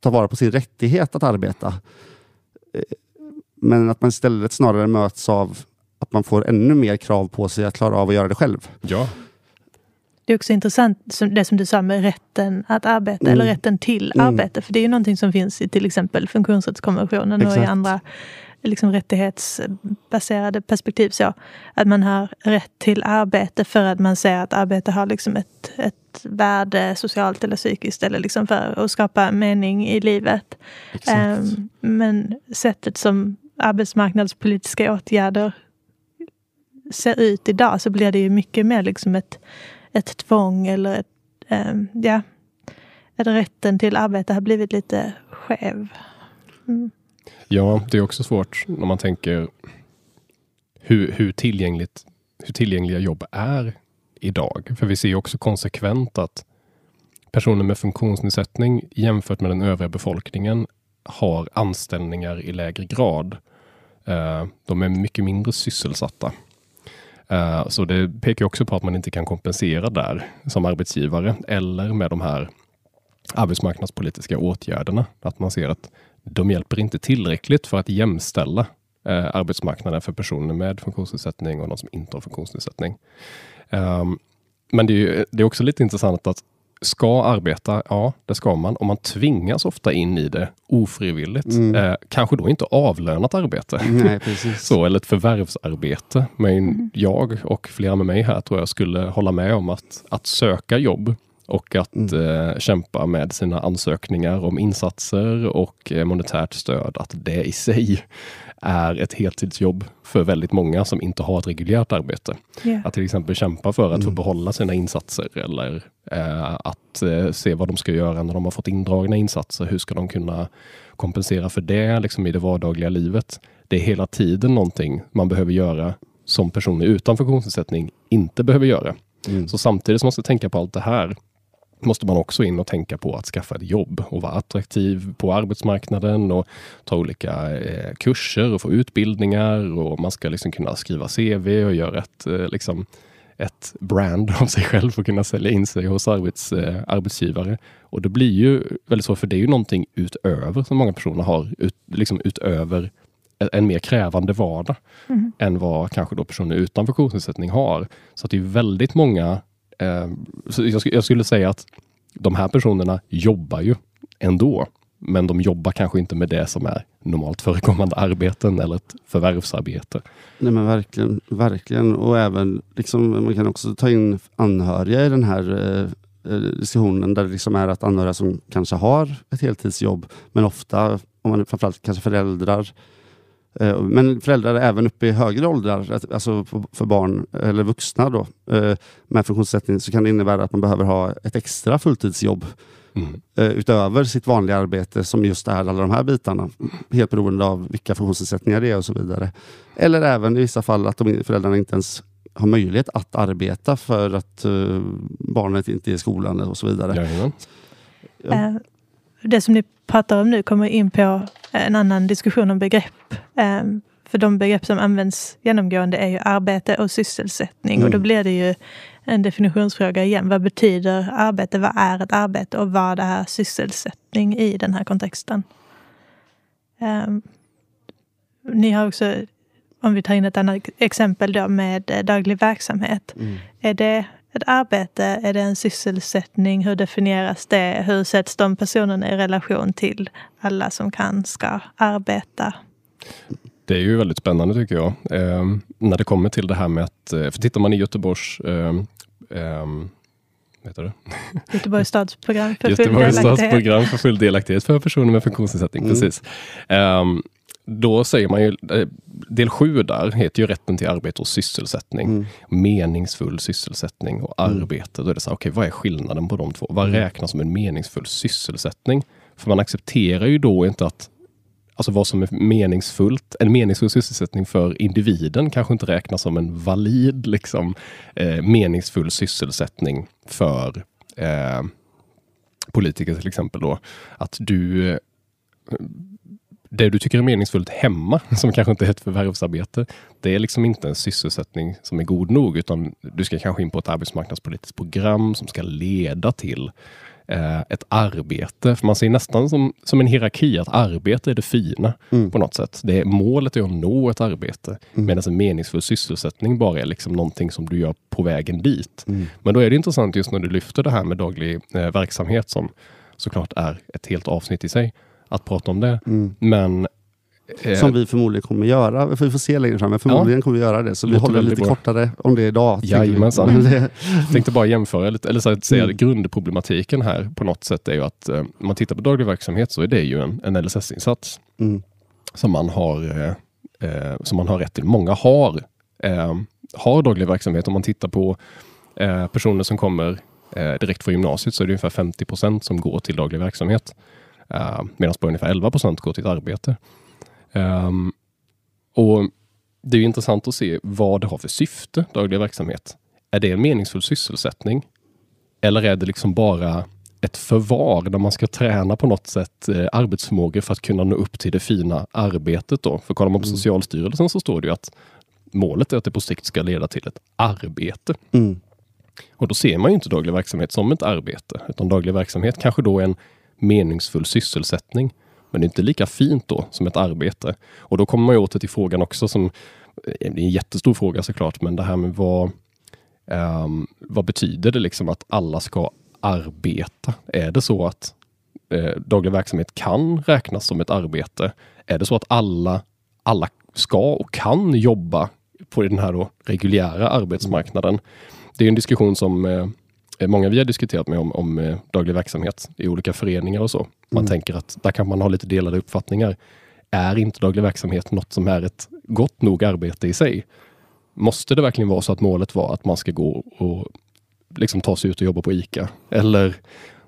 ta vara på sin rättighet att arbeta. Eh, men att man istället snarare möts av att man får ännu mer krav på sig att klara av att göra det själv. ja, Det är också intressant som, det som du sa med rätten att arbeta Mm. eller rätten till Mm. arbete. För det är ju någonting som finns i till exempel funktionsrättskonventionen och i Exakt. andra liksom, rättighetsbaserade perspektiv. Så att man har rätt till arbete för att man ser att arbete har liksom ett, ett värde socialt eller psykiskt eller liksom för att skapa mening i livet. Ehm, men sättet som arbetsmarknadspolitiska åtgärder ser ut idag så blir det ju mycket mer liksom ett, ett tvång eller ett, ehm, ja, att rätten till arbete har blivit lite skev. Mm. ja, det är också svårt när man tänker hur, hur, tillgängligt, hur tillgängliga jobb är idag. För vi ser ju också konsekvent att personer med funktionsnedsättning jämfört med den övriga befolkningen har anställningar i lägre grad. Eh, de är mycket mindre sysselsatta. Eh, så det pekar också på att man inte kan kompensera där som arbetsgivare eller med de här arbetsmarknadspolitiska åtgärderna. Att man ser att de hjälper inte tillräckligt för att jämställa eh, arbetsmarknaden för personer med funktionsnedsättning och de som inte har funktionsnedsättning. Ehm, men det är, ju, det är också lite intressant att ska arbeta, ja det ska man. Och man tvingas ofta in i det ofrivilligt. Mm. Eh, kanske då inte avlönat arbete. Nej, [LAUGHS] precis. Så, eller ett förvärvsarbete. Men jag och flera med mig här tror jag skulle hålla med om att, att söka jobb och att eh, kämpa med sina ansökningar om insatser och eh, monetärt stöd, att det i sig är ett heltidsjobb för väldigt många som inte har ett reguljärt arbete. Ja. Att till exempel kämpa för att få Mm. behålla sina insatser eller eh, att eh, se vad de ska göra när de har fått indragna insatser. Hur ska de kunna kompensera för det liksom i det vardagliga livet? Det är hela tiden någonting man behöver göra som personer utan funktionsnedsättning inte behöver göra. Mm. Så samtidigt som man måste tänka på allt det här måste man också in och tänka på att skaffa ett jobb och vara attraktiv på arbetsmarknaden och ta olika eh, kurser och få utbildningar och man ska liksom kunna skriva CV och göra ett, eh, liksom, ett brand av sig själv och kunna sälja in sig hos arbets, eh, arbetsgivare. Och det blir ju väldigt så, för det är ju någonting utöver som många personer har, ut, liksom utöver en- mer krävande vardag Mm. än vad kanske då personer utan funktionsnedsättning har. Så att det är väldigt många, Ehm, så jag, skulle säga att de här personerna jobbar ju ändå. Men de jobbar kanske inte med det som är normalt förekommande arbeten eller ett förvärvsarbete. Nej men verkligen, verkligen. Och även liksom, man kan också ta in anhöriga i den här eh, eh diskussionen där det liksom är att anhöriga som kanske har ett heltidsjobb men ofta, om man är framförallt kanske föräldrar eh, men föräldrar även uppe i högre åldrar, alltså för- barn eller vuxna då, eh, med funktionsnedsättning så kan det innebära att man behöver ha ett extra fulltidsjobb Mm. eh, utöver sitt vanliga arbete som just är alla de här bitarna. Helt beroende av vilka funktionsnedsättningar det är och så vidare. Eller även i vissa fall att de, föräldrarna inte ens har möjlighet att arbeta för att eh, barnet inte är i skolan och så vidare. Ja. Eh, Det som ni pratar om nu kommer in på en annan diskussion om begrepp. Eh, För de begrepp som används genomgående är ju arbete och sysselsättning. Och då Mm. blir det ju en definitionsfråga igen. Vad betyder arbete? Vad är ett arbete? Och vad är sysselsättning i den här kontexten? Eh, Ni har också, om vi tar in ett annat exempel då med eh, daglig verksamhet. Mm. Är det ett arbete? Är det en sysselsättning? Hur definieras det? Hur sätts de personerna i relation till alla som kan, ska arbeta? Det är ju väldigt spännande tycker jag. Eh, när det kommer till det här med att, eh, för tittar man i Göteborgs eh, eh, heter det? [LAUGHS] Göteborgs stadsprogram för full Göteborgs delaktighet. stadsprogram för full delaktighet för personer med funktionsnedsättning. Mm. Precis. Ehm, då säger man ju, eh, del sju där heter ju rätten till arbete och sysselsättning. Mm. Meningsfull sysselsättning och Mm. arbete. Då är det så här, okej, vad är skillnaden på de två? Vad Mm. räknas som en meningsfull sysselsättning? För man accepterar ju då inte att Alltså vad som är meningsfullt, en meningsfull sysselsättning för individen kanske inte räknas som en valid liksom, eh, meningsfull sysselsättning för eh, politiker till exempel. Då. Att du, eh, det du tycker är meningsfullt hemma, [LAUGHS] som kanske inte är ett förvärvsarbete, det är liksom inte en sysselsättning som är god nog, utan du ska kanske in på ett arbetsmarknadspolitiskt program som ska leda till eh, ett arbete. För man ser nästan som, som en hierarki, att arbete är det fina Mm. på något sätt. Det är, målet är att nå ett arbete, Mm. medan en meningsfull sysselsättning bara är liksom någonting som du gör på vägen dit. Mm. Men då är det intressant just när du lyfter det här med daglig eh, verksamhet som såklart är ett helt avsnitt i sig, att prata om det. Mm. Men eh, Som vi förmodligen kommer göra. Vi får se längre fram, men förmodligen kommer vi göra det. Så vi Låter håller lite bra. kortare om det idag. Jajamensan. [LAUGHS] Jag tänkte bara jämföra lite, eller så att säga Mm. grundproblematiken här på något sätt är ju att eh, om man tittar på daglig verksamhet så är det ju en, en LSS-insats Mm. som man har, eh, eh, som man har rätt till. Många har, eh, har daglig verksamhet. Om man tittar på eh, personer som kommer direkt från gymnasiet så är det ungefär 50 procent som går till daglig verksamhet. Eh, Medan bara ungefär 11 procent går till ett arbete. Ehm, och Det är intressant att se vad det har för syfte, daglig verksamhet. Är det en meningsfull sysselsättning? Eller är det liksom bara ett förvar där man ska träna på något sätt eh, arbetsförmågor för att kunna nå upp till det fina arbetet då? För kollar man på Mm. Socialstyrelsen så står det ju att målet är att det på sikt ska leda till ett arbete. Mm. Och då ser man ju inte daglig verksamhet som ett arbete, utan daglig verksamhet kanske då är en meningsfull sysselsättning. Men det är inte lika fint då som ett arbete. Och då kommer man ju åter till frågan också som, eh, det är en jättestor fråga såklart, men det här med vad, um, vad betyder det liksom att alla ska arbeta? Är det så att eh, daglig verksamhet kan räknas som ett arbete? Är det så att alla, alla ska och kan jobba på den här då reguljära arbetsmarknaden? Det är en diskussion som eh, många vi har diskuterat med om, om eh, daglig verksamhet i olika föreningar och så. Man Mm. tänker att där kan man ha lite delade uppfattningar. Är inte daglig verksamhet något som är ett gott nog arbete i sig? Måste det verkligen vara så att målet var att man ska gå och liksom ta sig ut och jobba på ICA? Eller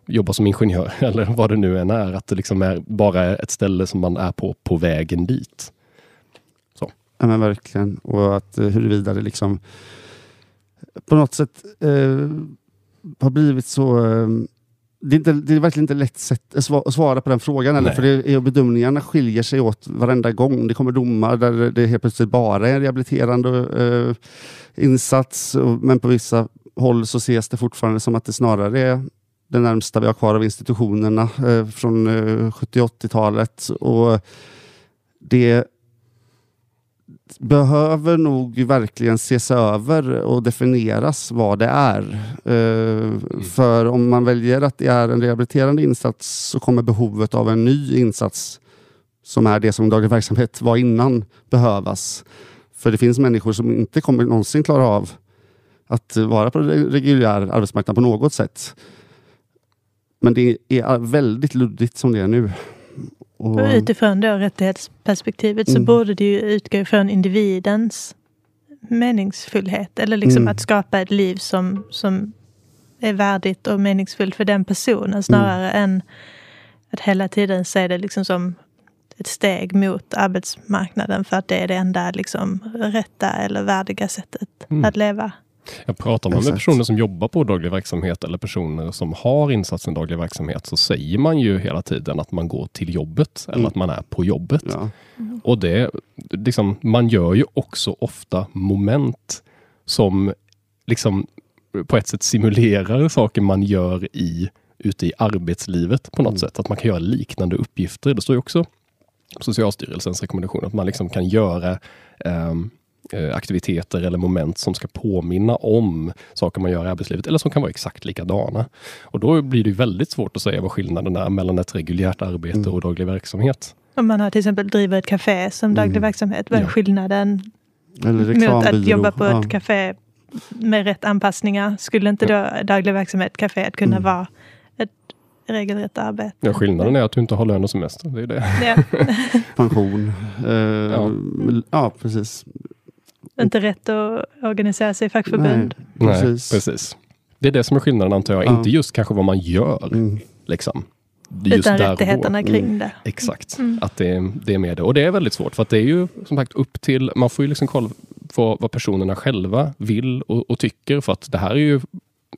jobba som ingenjör? [LAUGHS] Eller vad det nu än är. Att det liksom är bara är ett ställe som man är på, på vägen dit. Ja men verkligen. Och att eh, huruvida det liksom på något sätt eh, har blivit så... Eh, det, är inte, det är verkligen inte lätt sätt, att sva- att svara på den frågan. Eller? För det är, bedömningarna skiljer sig åt varenda gång. Det kommer domar där det helt plötsligt bara är en rehabiliterande eh, insats. Men på vissa håll så ses det fortfarande som att det snarare är det närmsta vi har kvar av institutionerna eh, från eh, 70 80-talet. Och det behöver nog verkligen ses över och definieras vad det är. Eh, För om man väljer att det är en rehabiliterande insats så kommer behovet av en ny insats som är det som daglig verksamhet var innan behövas. För det finns människor som inte kommer någonsin klara av att vara på re- reguljär arbetsmarknad på något sätt. Men det är väldigt luddigt som det är nu. Och, utifrån då rättighetsperspektivet så Mm. borde det ju utgå från individens meningsfullhet. Eller liksom Mm. att skapa ett liv som, som är värdigt och meningsfullt för den personen snarare Mm. än att hela tiden se det liksom som ett steg mot arbetsmarknaden för att det är det enda liksom rätta eller värdiga sättet Mm. att leva. Jag pratar man med personer som jobbar på daglig verksamhet eller personer som har insatsen daglig verksamhet så säger man ju hela tiden att man går till jobbet eller Mm. att man är på jobbet. ja. Och det, liksom, man gör ju också ofta moment som liksom på ett sätt simulerar saker man gör i, ute i arbetslivet på något Mm. sätt. Att man kan göra liknande uppgifter. Det står ju också Socialstyrelsens rekommendation att man liksom kan göra eh, aktiviteter eller moment som ska påminna om saker man gör i arbetslivet eller som kan vara exakt likadana. Och då blir det väldigt svårt att säga vad skillnaden är mellan ett reguljärt arbete Mm. och daglig verksamhet. Om man har till exempel driver ett café som daglig Mm. verksamhet, vad är Ja. skillnaden Eller mot att jobba på ja. ett café med rätt anpassningar? Skulle inte då daglig verksamhet, caféet, kunna Mm. vara ett regelrätt arbete? Ja, skillnaden är att du inte har lön och semester. Det är det. Ja. [LAUGHS] Pension. Eh, Ja. ja. precis. Inte rätt att organisera sig i fackförbund. Nej, Nej, precis. precis. Det är det som är skillnaden antar jag. Ja. Inte just kanske vad man gör. Mm. Liksom. Just Utan rättigheterna kring Mm. det. Exakt, Mm. att det, det är med det. Och det är väldigt svårt för att det är ju som sagt upp till, man får ju liksom kolla på vad personerna själva vill och, och tycker för att det här är ju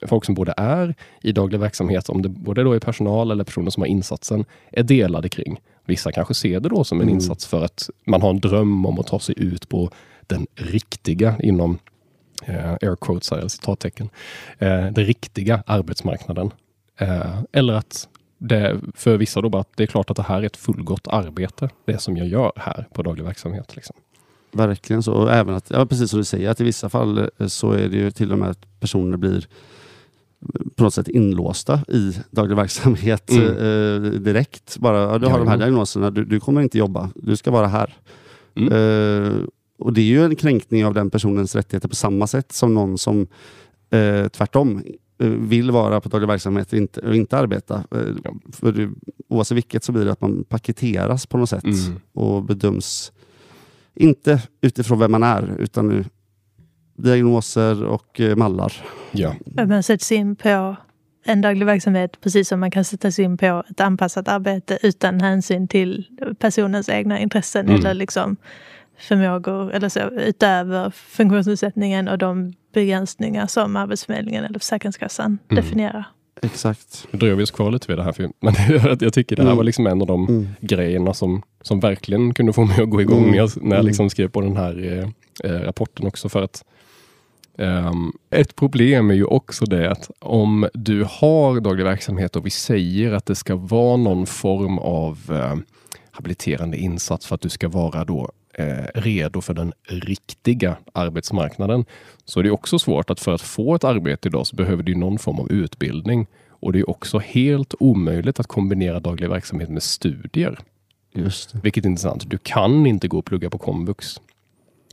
folk som både är i daglig verksamhet, om det både då är personal eller personer som har insatsen, är delade kring. Vissa kanske ser det då som en Mm. insats för att man har en dröm om att ta sig ut på den riktiga inom eh, air quotes här, citattecken, eh, den riktiga arbetsmarknaden. Eh, eller att det, för vissa då bara att det är klart att det här är ett fullgott arbete, det som jag gör här på daglig verksamhet. Liksom. Verkligen så. Och även att, ja, precis som du säger, att i vissa fall eh, så är det ju till och med att personer blir eh, på något sätt inlåsta i daglig verksamhet Mm. eh, direkt. Bara, ja, du har de här diagnoserna, du, du kommer inte jobba, du ska vara här. Mm. Eh, och det är ju en kränkning av den personens rättigheter på samma sätt som någon som eh, tvärtom eh, vill vara på daglig verksamhet och inte, och inte arbeta. Eh, Ja. för det, oavsett vilket så blir det att man paketeras på något sätt Mm. och bedöms inte utifrån vem man är utan nu diagnoser och eh, mallar. Ja. Man sätts in på en daglig verksamhet precis som man kan sättas in på ett anpassat arbete utan hänsyn till personens egna intressen Mm. eller liksom förmågor eller så, utöver funktionsnedsättningen och de begränsningar som Arbetsförmedlingen eller Försäkringskassan Mm. definierar. Exakt. Nu dröjer vi oss kvar lite vid det här, för, [LAUGHS] men jag tycker det här Mm. var liksom en av de Mm. grejerna som, som verkligen kunde få mig att gå igång Mm. när jag, när jag Mm. liksom skrev på den här eh, eh, rapporten också. För att ehm, ett problem är ju också det att om du har daglig verksamhet och vi säger att det ska vara någon form av eh, habiliterande insats för att du ska vara då redo för den riktiga arbetsmarknaden. Så det är också svårt att för att få ett arbete idag så behöver du någon form av utbildning. Och det är också helt omöjligt att kombinera daglig verksamhet med studier. Just det. Vilket är intressant. Du kan inte gå och plugga på komvux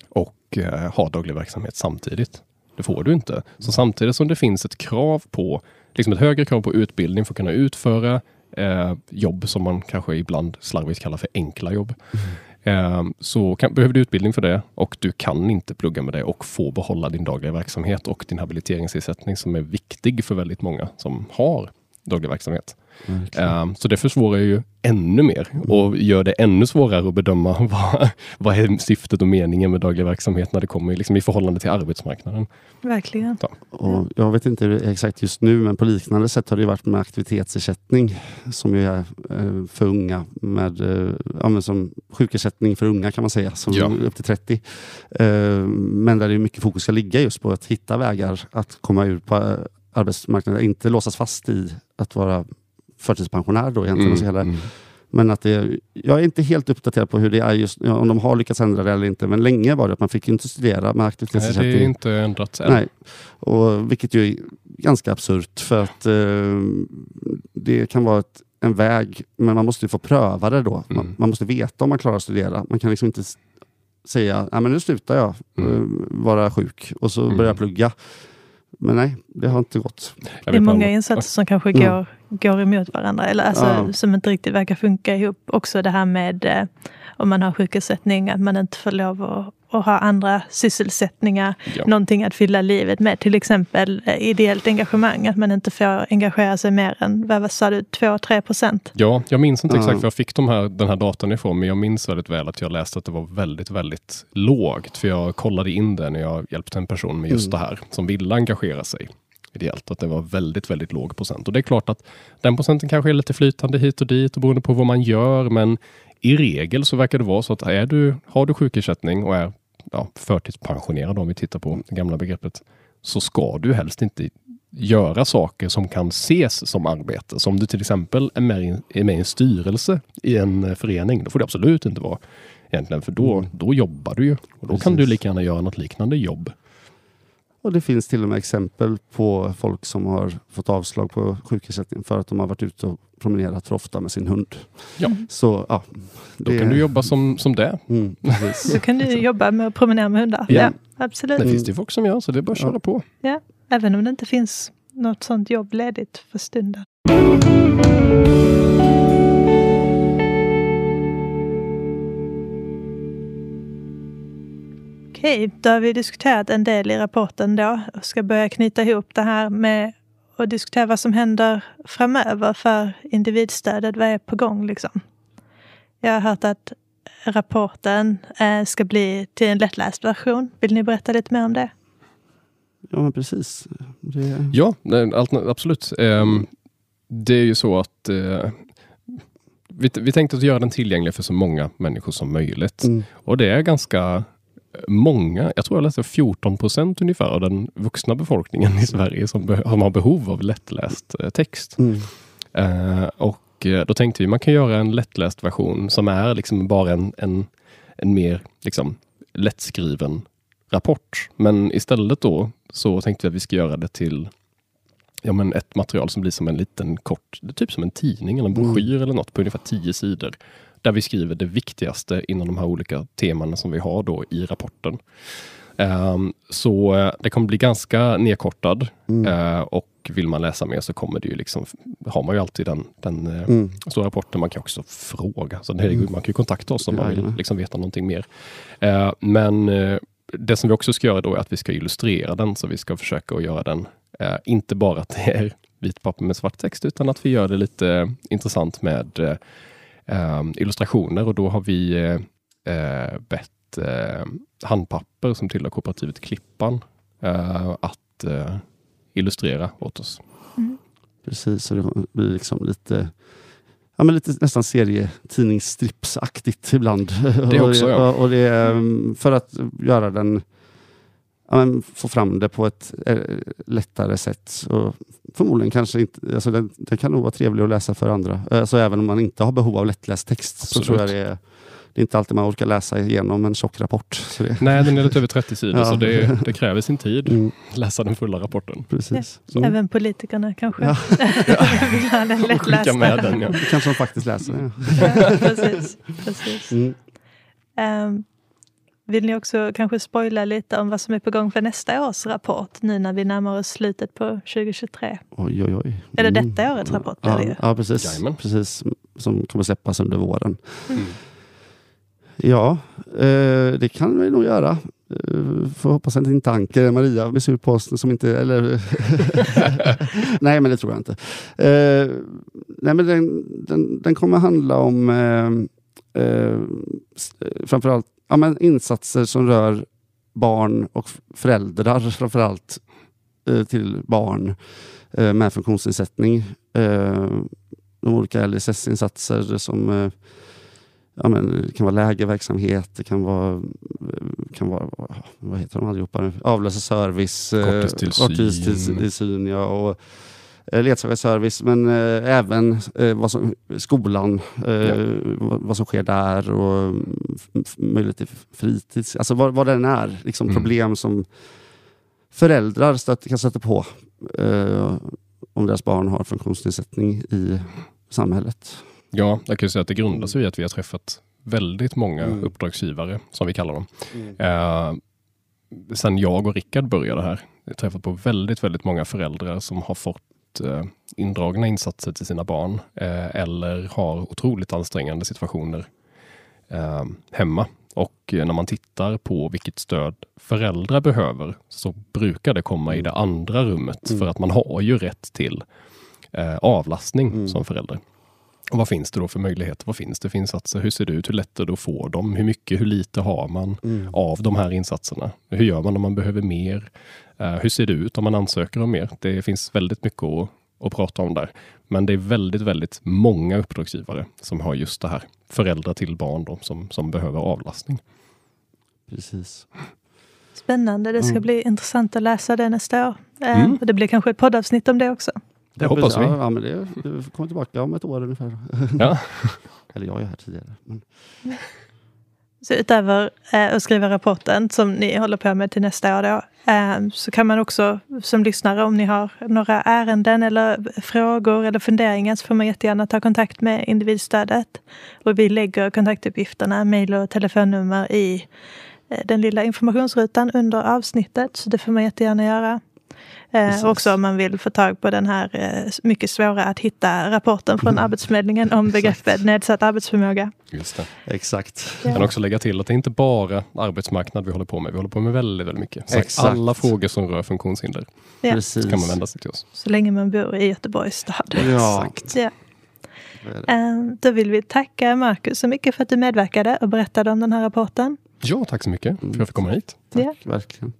och eh, ha daglig verksamhet samtidigt. Det får du inte. Så samtidigt som det finns ett krav på, liksom ett högre krav på utbildning för att kunna utföra eh, jobb som man kanske ibland slarvigt kallar för enkla jobb. Eh, Ehm, så kan, behöver du utbildning för det och du kan inte plugga med det och få behålla din dagliga verksamhet och din habiliteringsersättning som är viktig för väldigt många som har daglig verksamhet. Verkligen. Um, så det försvårar ju ännu mer och gör det ännu svårare att bedöma [LAUGHS] vad, vad är syftet och meningen med daglig verksamhet när det kommer liksom i förhållande till arbetsmarknaden. Verkligen. Och jag vet inte exakt just nu, men på liknande sätt har det varit med aktivitetsersättning som ju är eh, för unga, med, eh, ja, men som sjukersättning för unga kan man säga, som Ja. upp till 30. Eh, Men där det är mycket fokus ska ligga just på att hitta vägar att komma ut på eh, arbetsmarknaden, inte låsas fast i att vara förtidspensionär då egentligen. och så hela- mm. Men att det, jag är inte helt uppdaterad på hur det är just om de har lyckats ändra det eller inte. Men länge var det att man fick inte studera med Nej, det aktivitetsersättning. är inte ändrat än. Nej. Och, vilket ju är ganska absurt för att eh, det kan vara ett, en väg, men man måste ju få pröva det då. Man, Mm. man måste veta om man klarar att studera. Man kan liksom inte säga, men nu slutar jag Mm. eh, vara sjuk och så Mm. börjar jag plugga. Men nej, det har inte gått. Det är många insatser som kanske går, går emot varandra. Eller alltså, Ja. som inte riktigt verkar funka ihop. Också det här med eh, om man har sjukersättning, att man inte får lov att, att ha andra sysselsättningar. Ja. Någonting att fylla livet med. Till exempel eh, ideellt engagemang. Att man inte får engagera sig mer än, vad sa du, 2-3 procent. Ja, jag minns inte Ja. exakt var jag fick de här, den här datan ifrån, men jag minns väldigt väl att jag läste att det var väldigt, väldigt lågt. För jag kollade in det när jag hjälpte en person med just Mm. det här, som ville engagera sig ideellt. Att det var väldigt, väldigt låg procent. Och det är klart att den procenten kanske är lite flytande hit och dit och beroende på vad man gör, men i regel så verkar det vara så att är du, har du sjukersättning och är ja, förtidspensionerad om vi tittar på det gamla begreppet, så ska du helst inte göra saker som kan ses som arbete. Så om du till exempel är med, i, är med i en styrelse i en förening, då får det absolut inte vara egentligen, för då, Mm. då jobbar du ju. Och då kan du Precis. lika gärna göra något liknande jobb. Och det finns till och med exempel på folk som har fått avslag på sjukersättning för att de har varit ute och promenerat för ofta med sin hund. Ja. Så, ja, Då kan du jobba som, som det. Mm. Så kan du jobba med att promenera med hundar. Ja. Ja, absolut. Det finns det ju folk som gör, så det är bara att köra Ja. på. Även om det inte finns något sånt jobb ledigt för stunden. Okej, då har vi diskuterat en del i rapporten då och ska börja knyta ihop det här med att diskutera vad som händer framöver för individstödet. Vad är på gång liksom? Jag har hört att rapporten eh, ska bli till en lättläst version. Vill ni berätta lite mer om det? Ja, men precis. Det, Ja, nej, allt- absolut. Ehm, det är ju så att eh, vi, vi tänkte att göra den tillgänglig för så många människor som möjligt. mm, Och det är ganska många, jag tror jag läste 14 procent ungefär av den vuxna befolkningen i Sverige som, som har behov av lättläst eh, text. mm, Eh, och eh, då tänkte vi man kan göra en lättläst version som är liksom bara en, en, en mer liksom, lättskriven rapport. Men istället då så tänkte vi att vi ska göra det till ja, men ett material som blir som en liten kort, typ som en tidning eller en Mm. broschyr eller något på ungefär tio sidor. Där vi skriver det viktigaste inom de här olika temana som vi har då i rapporten. Ehm, så eh, det kommer bli ganska nedkortad mm, Eh, och vill man läsa mer så kommer det ju liksom, har man ju alltid den, den eh, mm. stora rapporten. Man kan också fråga. Så det Mm. Man kan ju kontakta oss om man vill Jajamän. liksom veta någonting mer. Men det som vi också ska göra då är att vi ska illustrera den. Så vi ska försöka att göra den, inte bara att det är vit papper med svart text, utan att vi gör det lite intressant med illustrationer. Och då har vi eh, eh, bett eh, handpapper som tillhör kooperativet Klippan eh, att eh, illustrera åt oss. Precis, så det blir liksom lite Ja, men lite nästan serietidningsstripsaktigt ibland. Det [LAUGHS] också, ja. och, och det är mm, för att göra den ja, men få fram det på ett lättare sätt. Så förmodligen kanske inte, alltså den, den kan nog vara trevlig att läsa för andra. Alltså även om man inte har behov av lättläst text så Absolut. tror jag det är, det är inte alltid man orkar läsa igenom en tjock rapport. Så det, Nej, den är lite över 30 sidor, Ja. så det, [LAUGHS] det kräver sin tid. mm, Läsa den fulla rapporten. precis. Så, Även politikerna kanske Ja. [LAUGHS] vill ha den lättlästa. skicka med den. Ja. det kanske de faktiskt läser. Ja. Ja, precis. precis. Mm. Ehm, vill ni också kanske spoila lite om vad som är på gång för nästa års rapport nu när vi närmar oss slutet på 2023? Oj, oj, oj. Är det Mm. detta årets rapport? Ja, det ja precis. Jajamän. precis. Som kommer släppas under våren. Mm. Ja, eh, det kan vi nog göra. Eh, får hoppas att inte Anker Maria blir sur på oss som inte... Eller [LAUGHS] [LAUGHS] nej, men det tror jag inte. Eh, nej, men den, den, den kommer handla om eh, eh, eh, framförallt ja, men insatser som rör barn och föräldrar [LAUGHS] framförallt eh, till barn eh, med funktionsnedsättning. Eh, de olika LSS-insatser som eh, ja, men det kan vara lägerverksamhet, det kan vara, kan vara vad heter de allihopa nu? Avlösarservice, eh, Korttidstillsyn. korttidstillsyn ja, och eh, ledsagarservice, men eh, även eh, vad som, skolan, eh, Ja. vad, som sker där och mm, möjlighet till fritids, alltså vad, vad den är, liksom Mm. problem som föräldrar stöter, kan stöta på eh, om deras barn har funktionsnedsättning i samhället. Ja, jag kan ju säga att det grundar sig i att vi har träffat väldigt många Mm. uppdragsgivare, som vi kallar dem. Eh, sen jag och Rickard började här, jag har träffat på väldigt, väldigt många föräldrar som har fått eh, indragna insatser till sina barn eh, eller har otroligt ansträngande situationer eh, hemma. Och när man tittar på vilket stöd föräldrar behöver så brukar det komma i det andra rummet Mm. för att man har ju rätt till avlastning Mm. som förälder. Och vad finns det då för möjligheter? Vad finns det för insatser? Hur ser det ut? Hur lätt är det att få dem? Hur mycket, hur lite har man Mm. av de här insatserna? Hur gör man om man behöver mer? Eh, hur ser det ut om man ansöker om mer? Det finns väldigt mycket att, att prata om där. Men det är väldigt, väldigt många uppdragsgivare som har just det här. Föräldrar till barn då, som, som behöver avlastning. Precis. Spännande, det ska Mm. bli intressant att läsa det nästa år. Eh, Mm. och det blir kanske ett poddavsnitt om det också. Det hoppas vi. Ja, ja, men det, det kommer tillbaka om ett år ungefär. Ja. [LAUGHS] Eller jag är här tidigare. Men, Så utöver eh, att skriva rapporten som ni håller på med till nästa år då, eh, så kan man också som lyssnare om ni har några ärenden eller frågor eller funderingar så får man jättegärna ta kontakt med individstödet. Och vi lägger kontaktuppgifterna, mejl och telefonnummer i eh, den lilla informationsrutan under avsnittet. Så det får man jättegärna göra. Eh, också om man vill få tag på den här eh, mycket svåra att hitta rapporten från Mm. Arbetsförmedlingen om begreppet nedsatt arbetsförmåga. Just det. Exakt. Jag kan också lägga till att det är inte bara arbetsmarknad vi håller på med. Vi håller på med väldigt, väldigt mycket. Så Exakt. alla frågor som rör funktionshinder Ja. Precis. så kan man vända sig till oss. Så länge man bor i Göteborgs stad. Ja, Exakt. Ja. Eh, Då vill vi tacka Marcus så mycket för att du medverkade och berättade om den här rapporten. Ja, tack så mycket för att jag fick komma hit. Tack, Ja. verkligen.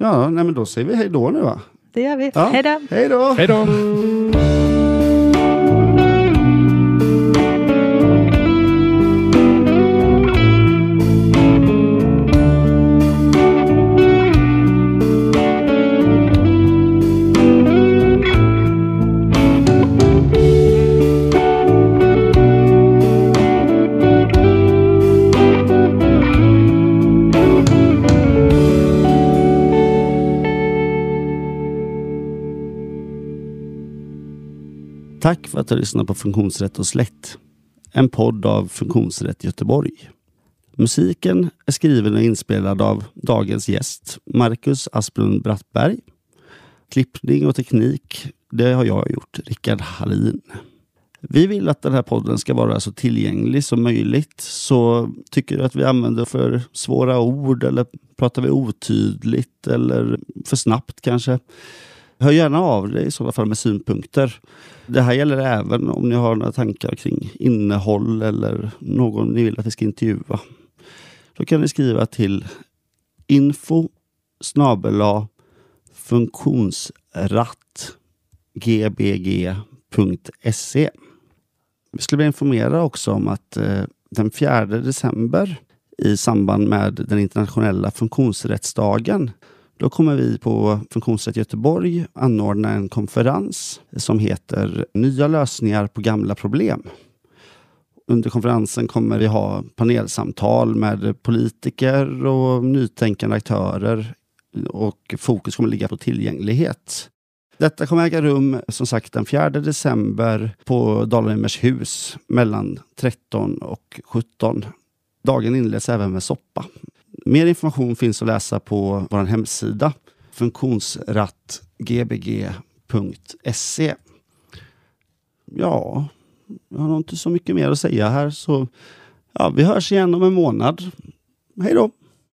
Ja, nej, men då säger vi hej då nu va? Det gör vi. Ja. Hej då! Hej då! Hej då! Tack för att du lyssnar på Funktionsrätt och slätt. En podd av Funktionsrätt Göteborg. Musiken är skriven och inspelad av dagens gäst, Marcus Asplund Brattberg. Klippning och teknik, det har jag gjort, Rickard Hallin. Vi vill att den här podden ska vara så tillgänglig som möjligt. Så tycker du att vi använder för svåra ord eller pratar vi otydligt eller för snabbt kanske? Hör gärna av dig i sådana fall med synpunkter. Det här gäller även om ni har några tankar kring innehåll eller någon ni vill att vi ska intervjua. Då kan ni skriva till info snabela funktionsrattgbg.se. Vi skulle vilja informera också om att eh, den 4 december i samband med den internationella funktionsrättsdagen då kommer vi på Funktionsrätt Göteborg anordna en konferens som heter Nya lösningar på gamla problem. Under konferensen kommer vi ha panelsamtal med politiker och nytänkande aktörer och fokus kommer ligga på tillgänglighet. Detta kommer äga rum som sagt den 4 december på Dalheimers hus mellan 13 och 17. Dagen inleds även med soppa. Mer information finns att läsa på vår hemsida funktionsrattgbg.se. Ja, jag har nog inte så mycket mer att säga här så ja, vi hörs igen om en månad. Hej då!